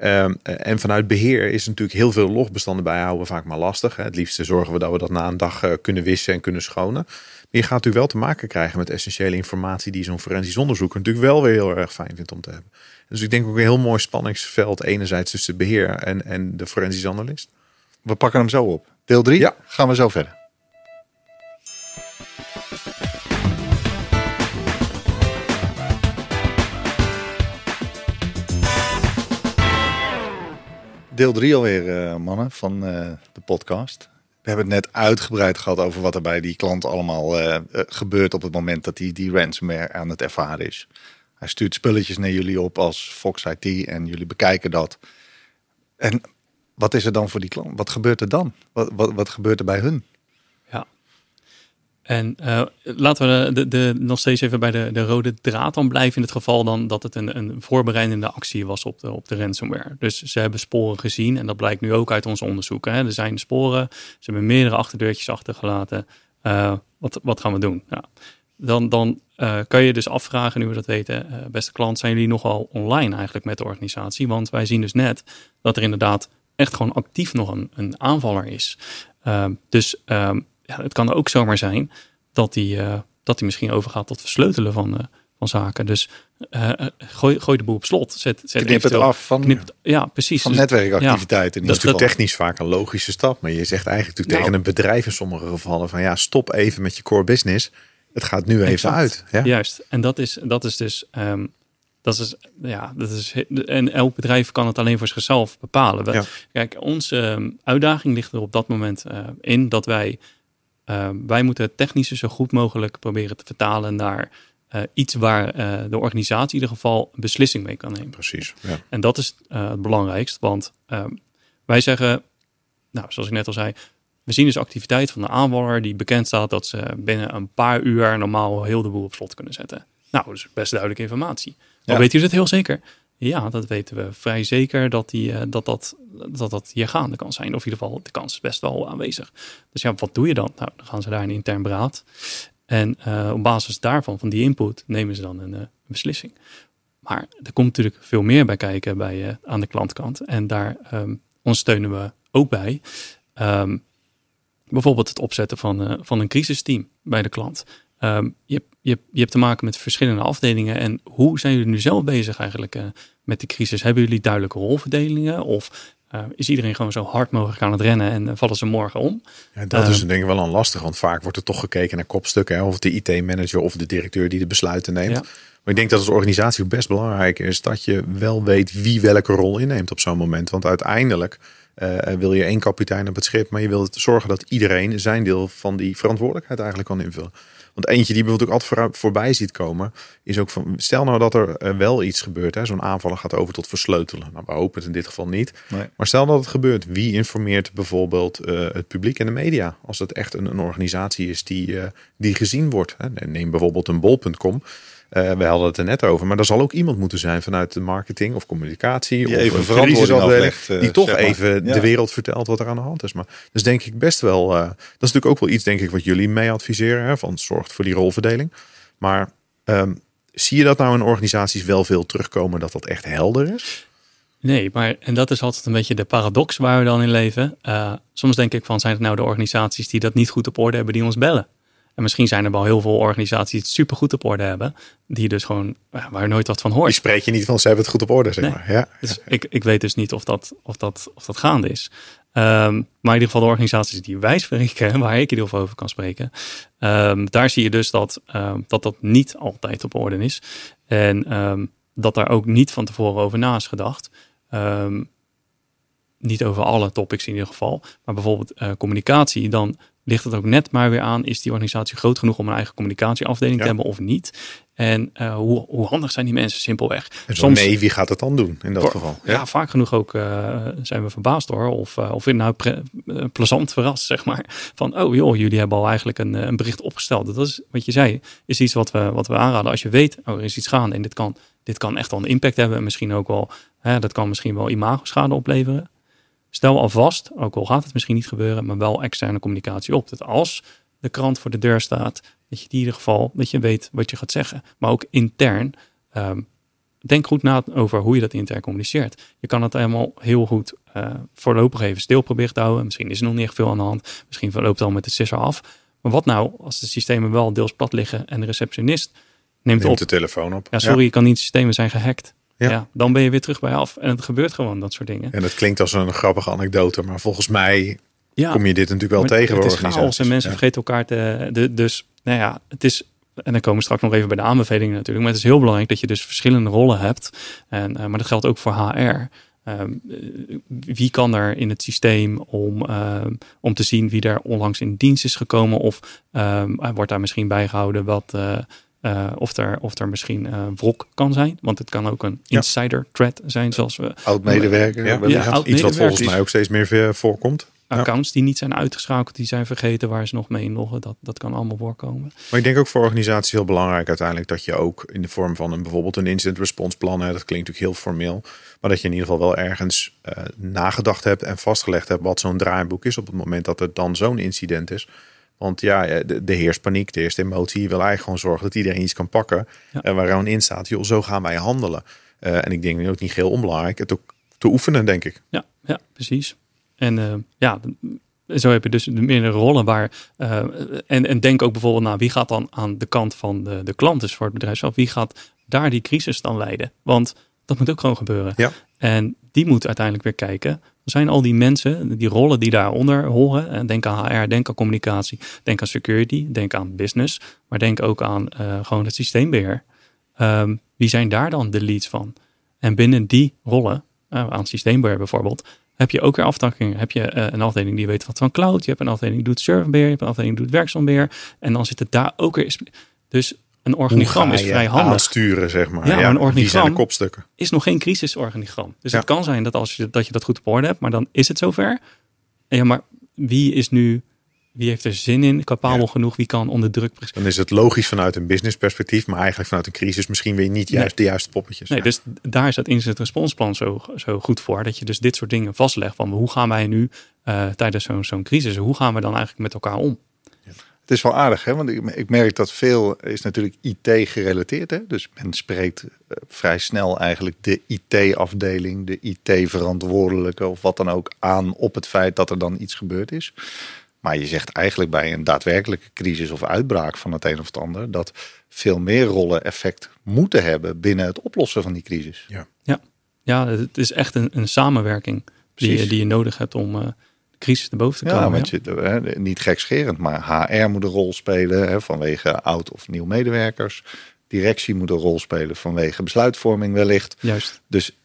B: Um, en vanuit beheer is natuurlijk heel veel logbestanden bijhouden vaak maar lastig. Hè. Het liefste zorgen we dat we dat na een dag uh, kunnen wissen en kunnen schonen. Maar je gaat natuurlijk wel te maken krijgen met essentiële informatie die zo'n forensisch onderzoek natuurlijk wel weer heel erg fijn vindt om te hebben. Dus ik denk ook een heel mooi spanningsveld enerzijds tussen beheer en, en de forensisch analist.
A: We pakken hem zo op. Deel 3 ja. gaan we zo verder. Deel 3 alweer, uh, mannen, van uh, de podcast. We hebben het net uitgebreid gehad over wat er bij die klant allemaal uh, gebeurt op het moment dat hij die ransomware aan het ervaren is. Hij stuurt spulletjes naar jullie op als Fox IT en jullie bekijken dat. En wat is er dan voor die klant? Wat gebeurt er dan? Wat, wat, wat gebeurt er bij hun?
C: Ja. En uh, laten we de, de, nog steeds even bij de, de rode draad dan blijven. In het geval dan dat het een, een voorbereidende actie was op de, op de ransomware. Dus ze hebben sporen gezien. En dat blijkt nu ook uit ons onderzoek. Hè. Er zijn sporen. Ze hebben meerdere achterdeurtjes achtergelaten. Uh, wat, wat gaan we doen? Ja. Dan, dan uh, kan je dus afvragen, nu we dat weten, uh, beste klant, zijn jullie nogal online eigenlijk met de organisatie? Want wij zien dus net dat er inderdaad echt gewoon actief nog een, een aanvaller is. Uh, dus ehm, ja, het kan ook zomaar zijn dat die, eh, dat die misschien overgaat tot versleutelen van, van zaken. Dus gooi, gooi de boel op slot. Zet, zet
A: knip het af van, knip,
C: ja, precies.
A: van netwerkactiviteiten.
B: Ja, dat is natuurlijk technisch vaak een logische stap. Maar je zegt eigenlijk nou, tegen een bedrijf in sommige gevallen van ja, stop even met je core business het gaat nu even uit. Ja?
C: Juist. En dat is, dat is dus. Um, dat is, ja, dat is, en elk bedrijf kan het alleen voor zichzelf bepalen. Ja. Kijk, onze ehm, uitdaging ligt er op dat moment uh, in dat wij, uh, wij moeten het technische zo goed mogelijk proberen te vertalen naar uh, iets waar de organisatie in ieder geval een beslissing mee kan nemen.
B: Precies. Ja.
C: En dat is het belangrijkst, want ehm, wij zeggen, nou, zoals ik net al zei, we zien dus activiteit van de aanvaller die bekend staat dat ze binnen een paar uur normaal heel de boel op slot kunnen zetten. Nou, dus best duidelijke informatie. Dan ja. weet u het heel zeker? Ja, dat weten we vrij zeker dat, die, uh, dat, dat, dat dat hier gaande kan zijn. Of in ieder geval, de kans is best wel aanwezig. Dus ja, wat doe je dan? Nou, dan gaan ze daar een intern beraad. En uh, op basis daarvan, van die input, nemen ze dan een, uh, beslissing. Maar er komt natuurlijk veel meer bij kijken bij, aan de klantkant. En daar um, ondersteunen we ook bij. Um, bijvoorbeeld het opzetten van, uh, van een crisisteam bij de klant. Um, je, je, je hebt te maken met verschillende afdelingen. En hoe zijn jullie nu zelf bezig eigenlijk uh, met de crisis? Hebben jullie duidelijke rolverdelingen? Of uh, is iedereen gewoon zo hard mogelijk aan het rennen en vallen ze morgen om?
B: Ja, dat is denk ik wel een lastig, want vaak wordt er toch gekeken naar kopstukken. Hè? Of de IT-manager of de directeur die de besluiten neemt. Ja. Maar ik denk dat als organisatie best belangrijk is dat je wel weet wie welke rol inneemt op zo'n moment. Want uiteindelijk wil je één kapitein op het schip, maar je wilt zorgen dat iedereen zijn deel van die verantwoordelijkheid eigenlijk kan invullen. Want eentje die bijvoorbeeld ook altijd voorbij ziet komen, is ook van, stel nou dat er uh, wel iets gebeurt, zo'n aanvaller gaat over tot versleutelen. Nou, we hopen het in dit geval niet. Nee. Maar stel dat het gebeurt, wie informeert bijvoorbeeld uh, het publiek en de media? Als het echt een, een organisatie is die, die gezien wordt. Hè? Neem bijvoorbeeld een bol.com. Uh, we hadden het er net over, maar er zal ook iemand moeten zijn vanuit de marketing of communicatie
A: die of even verantwoording
B: uh, die toch even de wereld vertelt wat er aan de hand is. Maar dus denk ik best wel, uh, dat is natuurlijk ook wel iets denk ik wat jullie mee adviseren, hè, van zorgt voor die rolverdeling. Maar um, zie je dat nou in organisaties wel veel terugkomen dat dat echt helder is?
C: Nee, maar en dat is altijd een beetje de paradox waar we dan in leven. Uh, soms denk ik van, zijn het nou de organisaties die dat niet goed op orde hebben, die ons bellen? En misschien zijn er wel heel veel organisaties die het super goed op orde hebben, die dus gewoon, waar je nooit wat van hoort.
B: Die spreek je niet van, ze hebben het goed op orde, zeg maar. Ja.
C: Dus ik, ik weet dus niet of dat, of dat, of dat gaande is. Um, maar in ieder geval de organisaties die wij spreken, waar ik in ieder geval over kan spreken, um, daar zie je dus dat, um, dat dat niet altijd op orde is. En dat daar ook niet van tevoren over na is gedacht. niet over alle topics in ieder geval, maar bijvoorbeeld uh, communicatie, dan ligt het ook net maar weer aan, is die organisatie groot genoeg om een eigen communicatieafdeling te hebben of niet? En uh, hoe, hoe handig zijn die mensen simpelweg?
B: En Soms, nee, wie gaat het dan doen in dat geval?
C: Ja. vaak genoeg ook uh, zijn we verbaasd hoor. Of, uh, of nou pre, plezant verrast, zeg maar. Van, oh joh, jullie hebben al eigenlijk een, een bericht opgesteld. Dat is wat je zei, is iets wat we, wat we aanraden. Als je weet, oh, er is iets gaande en dit kan, dit kan echt wel een impact hebben. En misschien ook wel, hè, dat kan misschien wel imagoschade opleveren. Stel alvast, ook al gaat het misschien niet gebeuren, maar wel externe communicatie op. Dat als de krant voor de deur staat, dat je in ieder geval dat je weet wat je gaat zeggen. Maar ook intern, um, denk goed na over hoe je dat intern communiceert. Je kan het helemaal heel goed uh, voorlopig even stil proberen te houden. Misschien is er nog niet echt veel aan de hand. Misschien loopt het al met de sisser af. Maar wat nou als de systemen wel deels plat liggen en de receptionist neemt, neemt
B: op. de telefoon op.
C: Ja, sorry, ja. kan niet, systemen zijn gehackt. Ja. dan ben je weer terug bij af. En het gebeurt gewoon, dat soort dingen.
B: En dat klinkt als een grappige anekdote, maar volgens mij ja, kom je dit natuurlijk wel tegen.
C: Het is chaos en mensen vergeten elkaar te... De, dus, nou ja, het is... En dan komen we straks nog even bij de aanbevelingen natuurlijk. Maar het is heel belangrijk dat je dus verschillende rollen hebt. En, uh, maar dat geldt ook voor HR. Um, ehm, wie kan er in het systeem om, uh, om te zien wie er onlangs in dienst is gekomen? Of um, wordt daar misschien bijgehouden wat... Uh, uh, of, er, of er misschien uh, wrok kan zijn. Want het kan ook een insider threat zijn, zoals we...
A: Oud-medewerker.
B: Ja, ja, oud iets wat volgens mij ook steeds meer voorkomt.
C: Accounts die niet zijn uitgeschakeld, die zijn vergeten waar ze nog mee inloggen. Dat, dat kan allemaal voorkomen.
B: Maar ik denk ook voor organisaties heel belangrijk uiteindelijk dat je ook in de vorm van een bijvoorbeeld een incident response plan, hè, dat klinkt natuurlijk heel formeel, maar dat je in ieder geval wel ergens uh, nagedacht hebt en vastgelegd hebt wat zo'n draaiboek is op het moment dat er dan zo'n incident is. Want ja, eh, de, de heerst paniek, de eerste emotie wil eigenlijk gewoon zorgen dat iedereen iets kan pakken. En eh, waar gewoon in staat, joh, zo gaan wij handelen. Uh, en ik denk ook niet heel onbelangrijk, het ook te oefenen, denk ik.
C: Ja, ja precies. En uh, ja, zo heb je dus meerdere rollen waar. Uh, en, en denk ook bijvoorbeeld naar wie gaat dan aan de kant van de, de klant, dus voor het bedrijf zelf, wie gaat daar die crisis dan leiden? Want dat moet ook gewoon gebeuren.
B: Ja.
C: En die moet uiteindelijk weer kijken zijn al die mensen, die rollen die daaronder horen. Denk aan HR, denk aan communicatie, denk aan security, denk aan business, maar denk ook aan uh, gewoon het systeembeheer. Um, wie zijn daar dan de leads van? En binnen die rollen, uh, aan systeembeheer bijvoorbeeld, heb je ook weer aftakkingen. Heb je uh, een afdeling die weet wat van cloud, je hebt een afdeling die doet serverbeheer, je hebt een afdeling die doet werkzaambeheer. En dan zit het daar ook weer. Dus een organigram is vrij handig.
B: zeg maar.
C: Ja,
B: ja
C: een organigram
B: kopstukken.
C: is nog geen crisisorganigram. Dus het kan zijn dat als je dat, je dat goed op orde hebt, maar dan is het zover. Ja, maar wie is nu, wie heeft er zin in, capabel genoeg, wie kan onder druk...
B: Dan is het logisch vanuit een business perspectief, maar eigenlijk vanuit een crisis misschien weer niet juist de juiste poppetjes.
C: Nee, dus daar is dat incident responsplan zo, zo goed voor, dat je dus dit soort dingen vastlegt van hoe gaan wij nu uh, tijdens zo'n zo'n crisis, hoe gaan we dan eigenlijk met elkaar om?
A: Het is wel aardig, hè? want ik, ik merk dat veel is natuurlijk IT gerelateerd. Hè? Dus men spreekt uh, vrij snel eigenlijk de IT-afdeling, de IT-verantwoordelijke of wat dan ook aan op het feit dat er dan iets gebeurd is. Maar je zegt eigenlijk bij een daadwerkelijke crisis of uitbraak van het een of het ander dat veel meer rollen effect moeten hebben binnen het oplossen van die crisis.
C: Ja, ja. ja het is echt een, een samenwerking die je, die je nodig hebt om. Uh, crisis erboven te komen.
A: Ja, Je, hè, niet gekscherend, maar HR moet een rol spelen hè, vanwege oud of nieuw medewerkers. Directie moet een rol spelen vanwege besluitvorming wellicht.
C: Juist.
A: Dus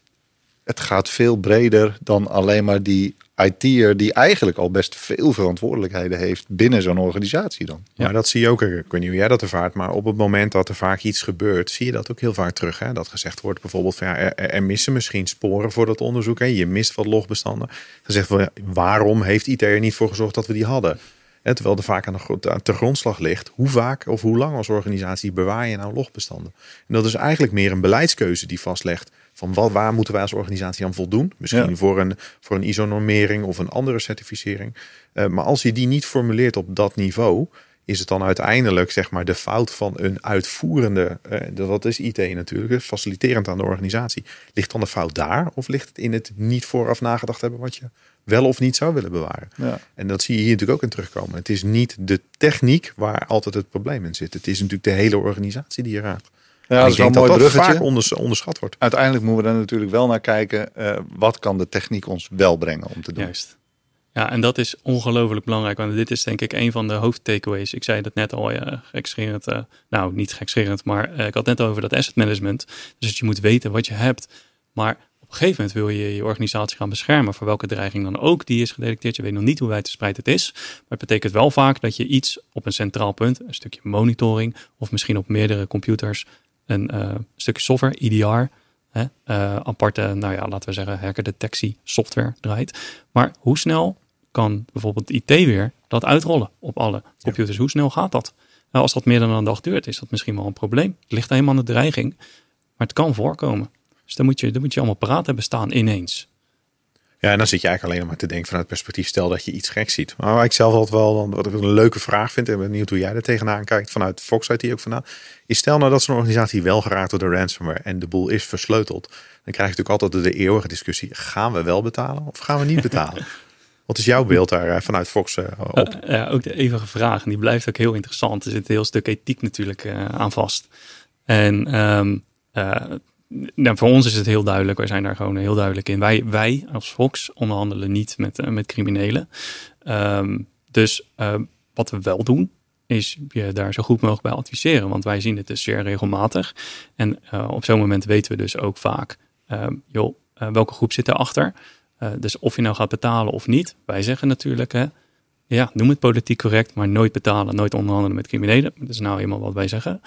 A: het gaat veel breder dan alleen maar die IT'er die eigenlijk al best veel verantwoordelijkheden heeft binnen zo'n organisatie dan.
B: Ja, dat zie je ook. Ik weet niet hoe jij dat ervaart, maar op het moment dat er vaak iets gebeurt, zie je dat ook heel vaak terug. Hè? Dat gezegd wordt bijvoorbeeld van ja, er, er, missen misschien sporen voor dat onderzoek. Hè? Je mist wat logbestanden. Gezegd van waarom heeft IT er niet voor gezorgd dat we die hadden? En terwijl er vaak aan de, de grondslag ligt, hoe vaak of hoe lang als organisatie bewaar je nou logbestanden? En dat is eigenlijk meer een beleidskeuze die vastlegt van wat, waar moeten wij als organisatie aan voldoen? Misschien voor, een, voor een ISO-normering of een andere certificering. Uh, maar als je die niet formuleert op dat niveau, is het dan uiteindelijk zeg maar de fout van een uitvoerende, uh, dat is IT natuurlijk, faciliterend aan de organisatie. Ligt dan de fout daar of ligt het in het niet vooraf nagedacht hebben wat je wel of niet zou willen bewaren? Ja. En dat zie je hier natuurlijk ook in terugkomen. Het is niet de techniek waar altijd het probleem in zit. Het is natuurlijk de hele organisatie die je raakt.
A: Ja, dat is wel een mooi dat vaak
B: onderschat wordt.
A: Uiteindelijk moeten we er natuurlijk wel naar kijken. Uh, wat kan de techniek ons wel brengen om te doen?
C: Juist. Ja, en dat is ongelooflijk belangrijk. Want dit is denk ik een van de hoofdtakeaways. Ik zei dat net al, ja, gekscherend. Uh, nou, niet gekscherend, maar uh, ik had net over dat asset management. Dus dat je moet weten wat je hebt. Maar op een gegeven moment wil je je organisatie gaan beschermen voor welke dreiging dan ook die is gedetecteerd. Je weet nog niet hoe wijdverspreid het is. Maar het betekent wel vaak dat je iets op een centraal punt, een stukje monitoring of misschien op meerdere computers, een uh, stukje software, EDR, hè, aparte, nou ja, laten we zeggen, hackerdetectie software draait. Maar hoe snel kan bijvoorbeeld IT weer dat uitrollen op alle computers. Hoe snel gaat dat? Nou, als dat meer dan een dag duurt, is dat misschien wel een probleem. Het ligt helemaal aan de dreiging, maar het kan voorkomen. Dus dan moet je, dan moet je allemaal paraat hebben staan ineens.
B: Ja, en dan zit je eigenlijk alleen maar te denken vanuit het perspectief, stel dat je iets gek ziet. Maar waar ik zelf altijd wel, wat ik een leuke vraag vind, en ben benieuwd hoe jij er tegenaan kijkt, vanuit Fox IT ook vandaan, is stel nou dat zo'n organisatie wel geraakt door de ransomware en de boel is versleuteld. Dan krijg je natuurlijk altijd de eeuwige discussie, gaan we wel betalen of gaan we niet betalen? Wat is jouw beeld daar eh, vanuit Fox eh, op?
C: ja, ook de eeuwige vraag. En die blijft ook heel interessant. Er zit een heel stuk ethiek natuurlijk uh, aan vast. En um, nou, voor ons is het heel duidelijk. Wij zijn daar gewoon heel duidelijk in. Wij, wij als Fox onderhandelen niet met, met criminelen. Um, dus uh, wat we wel doen, is je daar zo goed mogelijk bij adviseren. Want wij zien het dus zeer regelmatig. En uh, op zo'n moment weten we dus ook vaak, um, joh, welke groep zit erachter? Dus of je nou gaat betalen of niet. Wij zeggen natuurlijk, hè, ja, noem het politiek correct, maar nooit betalen, nooit onderhandelen met criminelen. Dat is nou eenmaal wat wij zeggen.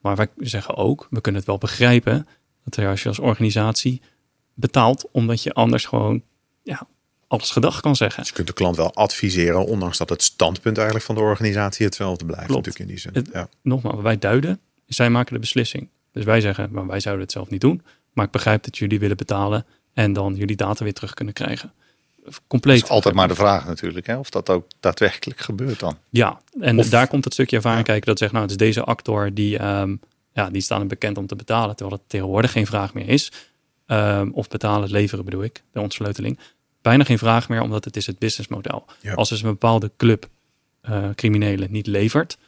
C: Maar wij zeggen ook, we kunnen het wel begrijpen dat als je als organisatie betaalt, omdat je anders gewoon ja, alles gedag kan zeggen. Dus
B: je kunt de klant wel adviseren, ondanks dat het standpunt eigenlijk van de organisatie hetzelfde blijft.
C: Klopt.
B: Natuurlijk in die
C: zin. ja. Nogmaals, wij duiden, zij maken de beslissing. Dus wij zeggen, maar wij zouden het zelf niet doen. Maar ik begrijp dat jullie willen betalen en dan jullie data weer terug kunnen krijgen. Compleet.
A: Dat is altijd maar de vraag natuurlijk, hè? of dat ook daadwerkelijk gebeurt dan.
C: Ja, en daar komt het stukje ervaring kijken dat zegt, nou, het is deze actor die, um, ja, die staan bekend om te betalen, terwijl het tegenwoordig geen vraag meer is. Um, of betalen, leveren bedoel ik, de ontsleuteling. Bijna geen vraag meer, omdat het is het businessmodel. Ja. Als dus een bepaalde club uh, criminelen niet levert,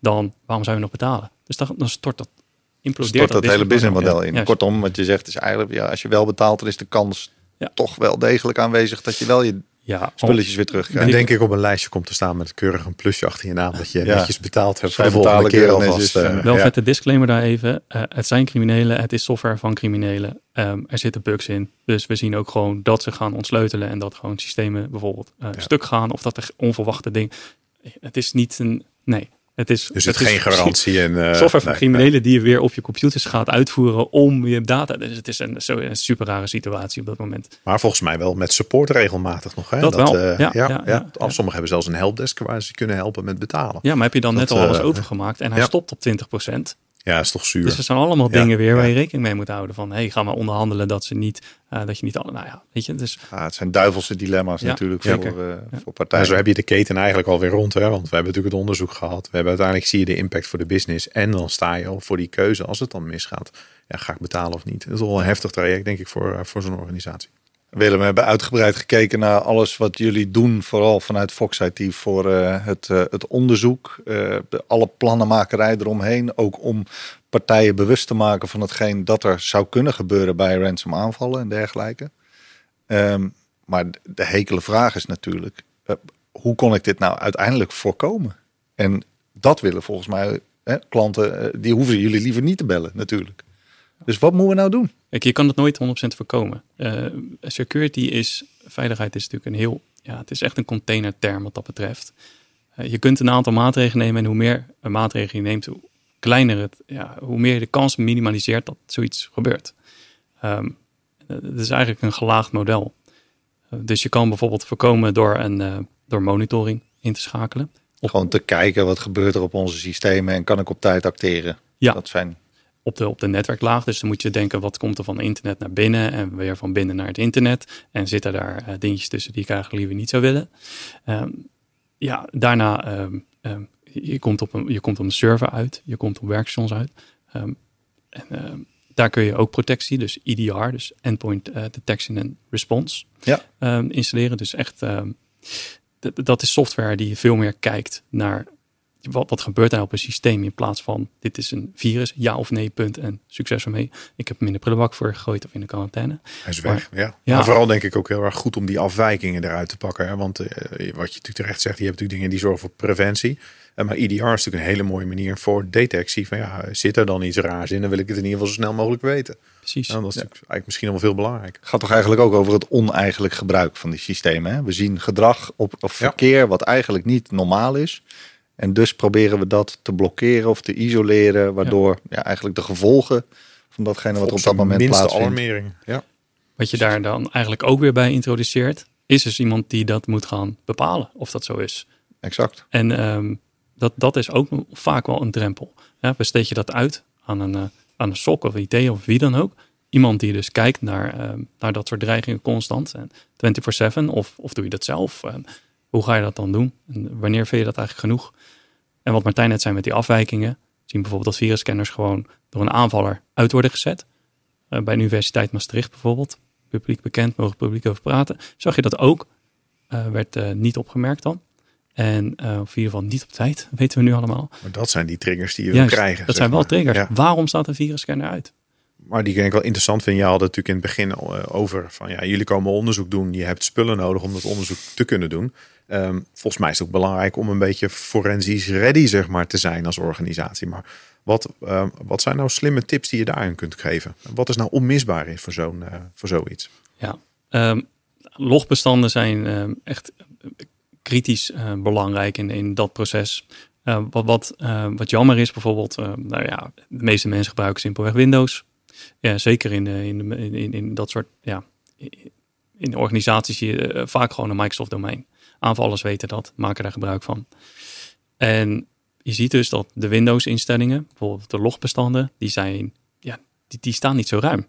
C: dan waarom zou je nog betalen? Dus dan, dan stort dat implodeert
A: Stort dat, hele businessmodel in. Kortom, wat je zegt is eigenlijk, ja, als je wel betaalt, dan is de kans toch wel degelijk aanwezig dat je wel je ja, spulletjes weer terug
B: En denk ik op een lijstje komt te staan met keurig een plusje achter je naam dat je netjes betaald hebt voor de volgende keer alvast.
C: Uh, wel vette disclaimer daar even. Uh, het zijn criminelen, het is software van criminelen. Um, er zitten bugs in. Dus we zien ook gewoon dat ze gaan ontsleutelen en dat gewoon systemen bijvoorbeeld uh, stuk gaan of dat er onverwachte dingen. Het is niet een. Nee, het is,
B: dus het, is geen garantie. En,
C: uh, software van criminelen die je weer op je computers gaat uitvoeren om je data. Dus het is een, zo, een super rare situatie op dat moment.
B: Maar volgens mij wel met support regelmatig nog. Hè?
C: Dat, dat wel.
B: Uh, ja, ja, ja, ja, Sommigen hebben zelfs een helpdesk waar ze kunnen helpen met betalen.
C: Ja, maar heb je dan net al alles uh, overgemaakt en hij stopt op 20%.
B: Ja, is toch zuur.
C: Dus er zijn allemaal dingen weer waar je rekening mee moet houden. Van, hey, ga maar onderhandelen dat ze niet, uh, dat je niet, nou ja, weet je. Dus...
A: Ja, het zijn duivelse dilemma's natuurlijk voor, uh, voor partijen.
B: En zo heb je de keten eigenlijk alweer rond, hè? want we hebben natuurlijk het onderzoek gehad. We hebben uiteindelijk zie je de impact voor de business en dan sta je al voor die keuze als het dan misgaat. Ja, ga ik betalen of niet? Dat is wel een heftig traject, denk ik, voor, uh, voor zo'n organisatie.
A: Willem, we hebben uitgebreid gekeken naar alles wat jullie doen, vooral vanuit Fox IT voor uh, het, uh, het onderzoek, uh, alle plannenmakerij eromheen, ook om partijen bewust te maken van hetgeen dat er zou kunnen gebeuren bij ransom aanvallen en dergelijke. Um, maar de hekele vraag is natuurlijk, hoe kon ik dit nou uiteindelijk voorkomen? En dat willen volgens mij klanten, die hoeven jullie liever niet te bellen natuurlijk. Dus wat moeten we nou doen?
C: Kijk, je kan het nooit 100% voorkomen. Uh, security is, veiligheid is natuurlijk een heel, ja, het is echt een containerterm wat dat betreft. Uh, je kunt een aantal maatregelen nemen en hoe meer een maatregel je neemt, hoe kleiner het, ja, hoe meer je de kans minimaliseert dat zoiets gebeurt. Um, het is eigenlijk een gelaagd model. Uh, dus je kan bijvoorbeeld voorkomen door, een, door monitoring in te schakelen.
A: Gewoon te kijken wat gebeurt er op onze systemen en kan ik op tijd acteren.
C: Ja.
A: Dat zijn
C: op de, op de netwerklaag. Dus dan moet je denken, wat komt er van internet naar binnen en weer van binnen naar het internet. En zitten daar uh, dingetjes tussen die ik eigenlijk liever niet zou willen. Um, ja, daarna um, um, je, komt op een, je komt op een server uit, je komt op werkstations uit. Ehm, en ehm, daar kun je ook protectie, dus EDR, dus Endpoint uh, Detection and Response,
A: Ja.
C: ehm, installeren. Dus echt, ehm, dat is software die veel meer kijkt naar wat, wat gebeurt er nou op een systeem in plaats van dit is een virus, ja of nee, punt en succes ermee. Ik heb hem in de prullenbak voor gegooid of in de quarantaine.
B: Hij is weg, ja.
C: Ja.
B: Maar vooral denk ik ook heel erg goed om die afwijkingen eruit te pakken. Hè? Want eh, wat je natuurlijk terecht zegt, je hebt natuurlijk dingen die zorgen voor preventie. Eh, maar EDR is natuurlijk een hele mooie manier voor detectie. Van ja, zit er dan iets raars in? Dan wil ik het in ieder geval zo snel mogelijk weten.
C: Precies.
B: Nou, dat is natuurlijk eigenlijk misschien wel veel belangrijker.
A: gaat toch eigenlijk ook over het oneigenlijk gebruik van die systemen. Hè? We zien gedrag op, of verkeer wat eigenlijk niet normaal is. En dus proberen we dat te blokkeren of te isoleren, waardoor ja. eigenlijk de gevolgen van datgene wat er op dat moment
B: minste
A: plaatsvindt.
B: alarmering. Ja.
C: Wat je daar dan eigenlijk ook weer bij introduceert, is dus iemand die dat moet gaan bepalen of dat zo is.
A: Exact.
C: En ehm, dat, dat is ook vaak wel een drempel. Ja, besteed je dat uit aan een, eh, aan een SOC of IT of wie dan ook. Iemand die dus kijkt naar, ehm, naar dat soort dreigingen constant. En 24-7 of, of doe je dat zelf? Ehm, hoe ga je dat dan doen? En wanneer vind je dat eigenlijk genoeg? En wat Martijn net zei met die afwijkingen. Zien bijvoorbeeld dat virusscanners gewoon door een aanvaller uit worden gezet. Eh, bij de Universiteit Maastricht bijvoorbeeld. Publiek bekend, mogen publiek over praten. Zag je dat ook? Eh, werd eh, niet opgemerkt dan. En of in ieder geval niet op tijd, weten we nu allemaal.
B: Maar dat zijn die triggers die je
C: Juist,
B: wil krijgen.
C: dat zijn wel
B: maar.
C: triggers.
B: Ja.
C: Waarom staat een virusscanner uit?
B: Maar die denk ik wel interessant vind. Je had het natuurlijk in het begin over van ja, jullie komen onderzoek doen. Je hebt spullen nodig om dat onderzoek te kunnen doen. Ehm, volgens mij is het ook belangrijk om een beetje forensisch ready zeg maar, te zijn als organisatie. Maar wat, ehm, wat zijn nou slimme tips die je daarin kunt geven? Wat is nou onmisbaar is voor, zo'n, eh, voor zoiets?
C: Ja, Ehm, logbestanden zijn echt eh, kritisch eh, belangrijk in, in dat proces. Wat, wat, wat jammer is bijvoorbeeld, nou ja, de meeste mensen gebruiken simpelweg Windows. Ja, zeker in, in, in, in dat soort, ja, in organisaties zie je vaak gewoon een Microsoft domein. Aanvallers weten dat, maken daar gebruik van. En je ziet dus dat de Windows instellingen, bijvoorbeeld de logbestanden, die zijn, ja, die, die staan niet zo ruim.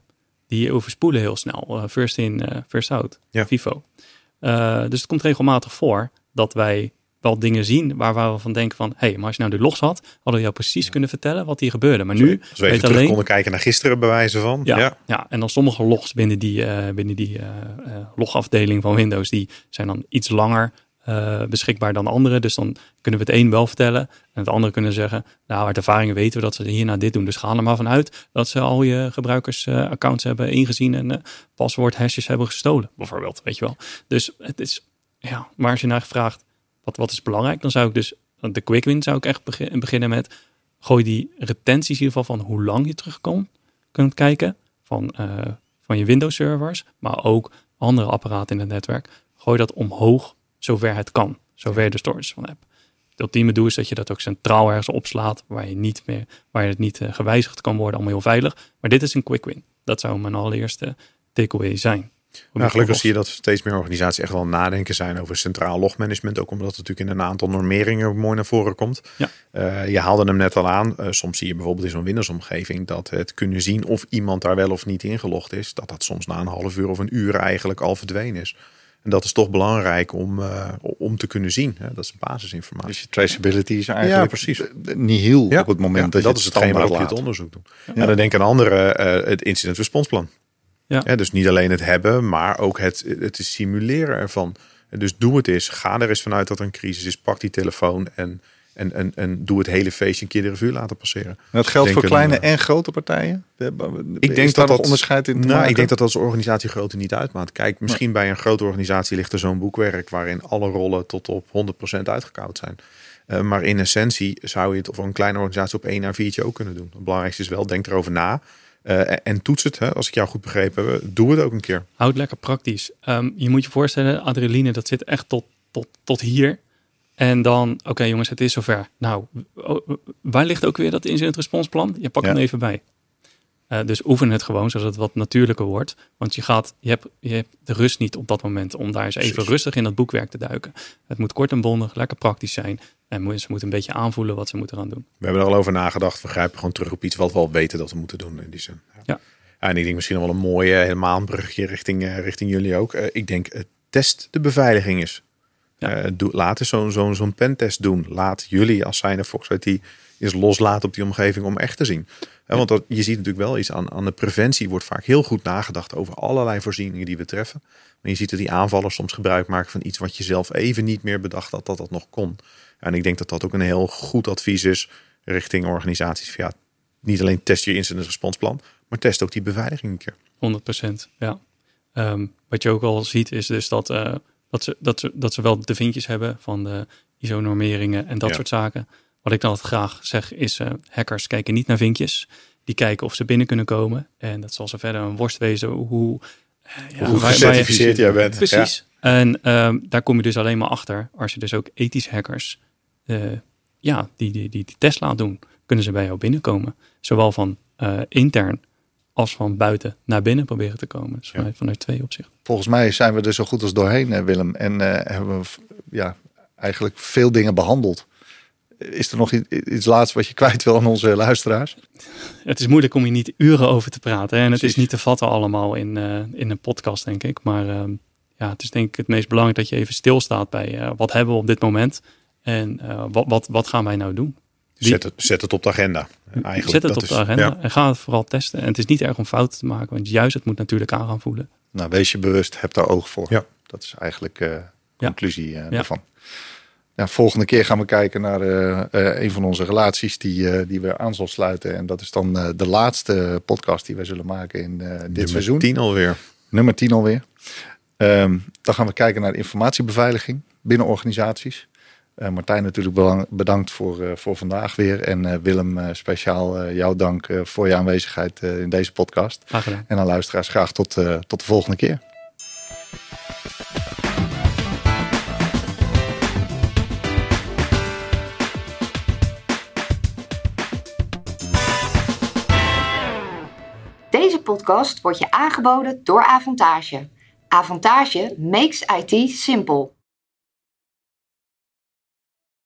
C: Die overspoelen heel snel. eh, first in, eh, first out.
B: Ja.
C: FIFO. Eh, dus het komt regelmatig voor dat wij wel dingen zien waar, waar we van denken van... hé, hey, maar als je nou de logs had, hadden we jou precies kunnen vertellen wat hier gebeurde. Maar nu
B: Als we even terug
C: alleen...
B: konden kijken naar gisteren bij wijze van.
C: Ja,
B: ja.
C: ja. en dan sommige logs binnen die, eh, binnen die eh, eh, logafdeling van Windows, die zijn dan iets langer beschikbaar dan andere. Dus dan kunnen we het een wel vertellen en het andere kunnen zeggen, nou uit ervaringen weten we dat ze hierna dit doen. Dus ga er maar vanuit dat ze al je gebruikersaccounts hebben ingezien en eh paswoord hashes hebben gestolen, bijvoorbeeld, weet je wel. Dus het is, ja, maar als je naar vraagt, wat, wat is belangrijk, dan zou ik dus, de quick win zou ik echt begin- beginnen met, gooi die retenties in ieder geval van hoe lang je terugkomt kunt kijken van, eh, van je Windows servers, maar ook andere apparaten in het netwerk. Gooi dat omhoog zover het kan, zover je de storage van hebt. Het ultieme doel is dat je dat ook centraal ergens opslaat, waar je niet meer, waar het niet eh, gewijzigd kan worden, allemaal heel veilig. Maar dit is een quick win. Dat zou mijn allereerste takeaway zijn.
B: Nou, gelukkig zie je dat steeds meer organisaties echt wel het nadenken zijn over centraal logmanagement. Ook omdat het natuurlijk in een aantal normeringen ook mooi naar voren komt.
C: Ja.
B: Eh, je haalde hem net al aan. Eh, soms zie je bijvoorbeeld in zo'n Windows-omgeving dat het kunnen zien of iemand daar wel of niet ingelogd is. Dat dat soms na een half uur of een uur eigenlijk al verdwenen is. En dat is toch belangrijk om, eh, om te kunnen zien. Hè? Dat is basisinformatie.
A: Dus je traceability is eigenlijk
B: Ja, precies.
A: de- nihil op het moment
B: Ja,
A: dat, je
B: dat is hetgeen waarop je het onderzoek doet. En dan denk ik aan andere, eh, het incident responseplan.
C: Ja.
B: dus niet alleen het hebben, maar ook het, het simuleren ervan. Dus doe het eens. Ga er eens vanuit dat er een crisis is. Pak die telefoon en, en, en, en doe het hele feestje een keer de revue laten passeren.
A: En dat geldt
B: Denk
A: voor kleine
B: eh,
A: en grote partijen?
B: Ik denk dat dat
A: onderscheid in te
B: Nou,
A: maken?
B: ik denk dat dat als organisatie grootte niet uitmaakt. Kijk, misschien bij een grote organisatie ligt er zo'n boekwerk waarin alle rollen tot op 100% uitgekoud zijn. Eh, maar in essentie zou je het voor een kleine organisatie op 1 naar 4 ook kunnen doen. Het belangrijkste is wel, denk erover na. Eh, en- toets het, hè, als ik jou goed begrepen heb. Doe het ook een keer.
C: Houd lekker praktisch. Ehm, je moet je voorstellen, adrenaline, dat zit echt tot, tot, tot hier. En dan, oké jongens, het is zover. Nou, waar ligt ook weer dat incident responsplan? Je pakt
A: Ja.
C: hem even bij. Eh, dus oefen het gewoon, zodat het wat natuurlijker wordt. Want je, gaat, je, hebt, je hebt de rust niet op dat moment om daar eens even
B: Precies.
C: rustig in dat boekwerk te duiken. Het moet kort en bondig, lekker praktisch zijn. En mensen moeten een beetje aanvoelen wat ze moeten gaan doen.
B: We hebben er al over nagedacht. We grijpen gewoon terug op iets wat we al weten dat we moeten doen in die zin.
C: Ja.
B: en ik denk misschien wel een mooie helemaal een brugje richting, eh, richting jullie ook. Eh, ik denk, eh, test de beveiliging. Ja. doe, laat eens zo'n zo'n zo'n pentest doen. Laat jullie als zijnde Fox IT eens loslaten op die omgeving om echt te zien. want dat, je ziet natuurlijk wel iets aan, aan de preventie. Wordt vaak heel goed nagedacht over allerlei voorzieningen die we treffen. Maar je ziet dat die aanvallers soms gebruik maken van iets wat je zelf even niet meer bedacht had dat dat nog kon. En ik denk dat dat ook een heel goed advies is richting organisaties. Ja, niet alleen test je incident responsplan, maar test ook die beveiliging een keer.
C: 100% ja. Ehm, wat je ook al ziet is dus dat, uh, dat, ze, dat, ze, dat ze wel de vinkjes hebben van de ISO-normeringen en dat soort zaken. Wat ik dan altijd graag zeg is, uh, hackers kijken niet naar vinkjes. Die kijken of ze binnen kunnen komen. En dat zal zo verder een worst wezen hoe,
B: uh, ja, hoe gecertificeerd jij bent.
C: Precies. En um, daar kom je dus alleen maar achter als je dus ook ethische hackers ja, die, die, die, die test laat doen. Kunnen ze bij jou binnenkomen. Zowel van intern als van buiten naar binnen proberen te komen. Dus vanuit, vanuit twee opzichten.
A: Volgens mij zijn we er zo goed als doorheen, Willem. En uh, hebben we ja, eigenlijk veel dingen behandeld. Is er nog iets laatst wat je kwijt wil aan onze luisteraars?
C: Het is moeilijk om hier niet uren over te praten. En het is niet te vatten allemaal in, uh, in een podcast, denk ik. Maar uh, ja, het is denk ik het meest belangrijk dat je even stilstaat bij uh, wat hebben we op dit moment. En wat, wat, wat gaan wij nou doen?
B: Zet het, zet het op de agenda. Eigenlijk.
C: Zet het op de agenda en ga het vooral testen. En het is niet erg om fouten te maken, want juist het moet natuurlijk aan gaan voelen.
A: Nou, wees je bewust, heb daar oog voor. Ja. Dat is eigenlijk de uh, conclusie uh, daarvan. Ja, volgende keer gaan we kijken naar uh, een van onze relaties die, die we aan zal sluiten. En dat is dan de laatste podcast die we zullen maken in dit
B: Nummer
A: seizoen.
B: Nummer 10 alweer.
A: Nummer 10 alweer. Um, dan gaan we kijken naar informatiebeveiliging binnen organisaties. Uh, Martijn natuurlijk bedankt voor, uh, voor vandaag weer. En uh, Willem, speciaal jouw dank voor je aanwezigheid in deze podcast.
C: Graag gedaan.
A: En aan luisteraars graag tot, tot de volgende keer.
D: Podcast wordt je aangeboden door Avantage. Avantage makes IT simple.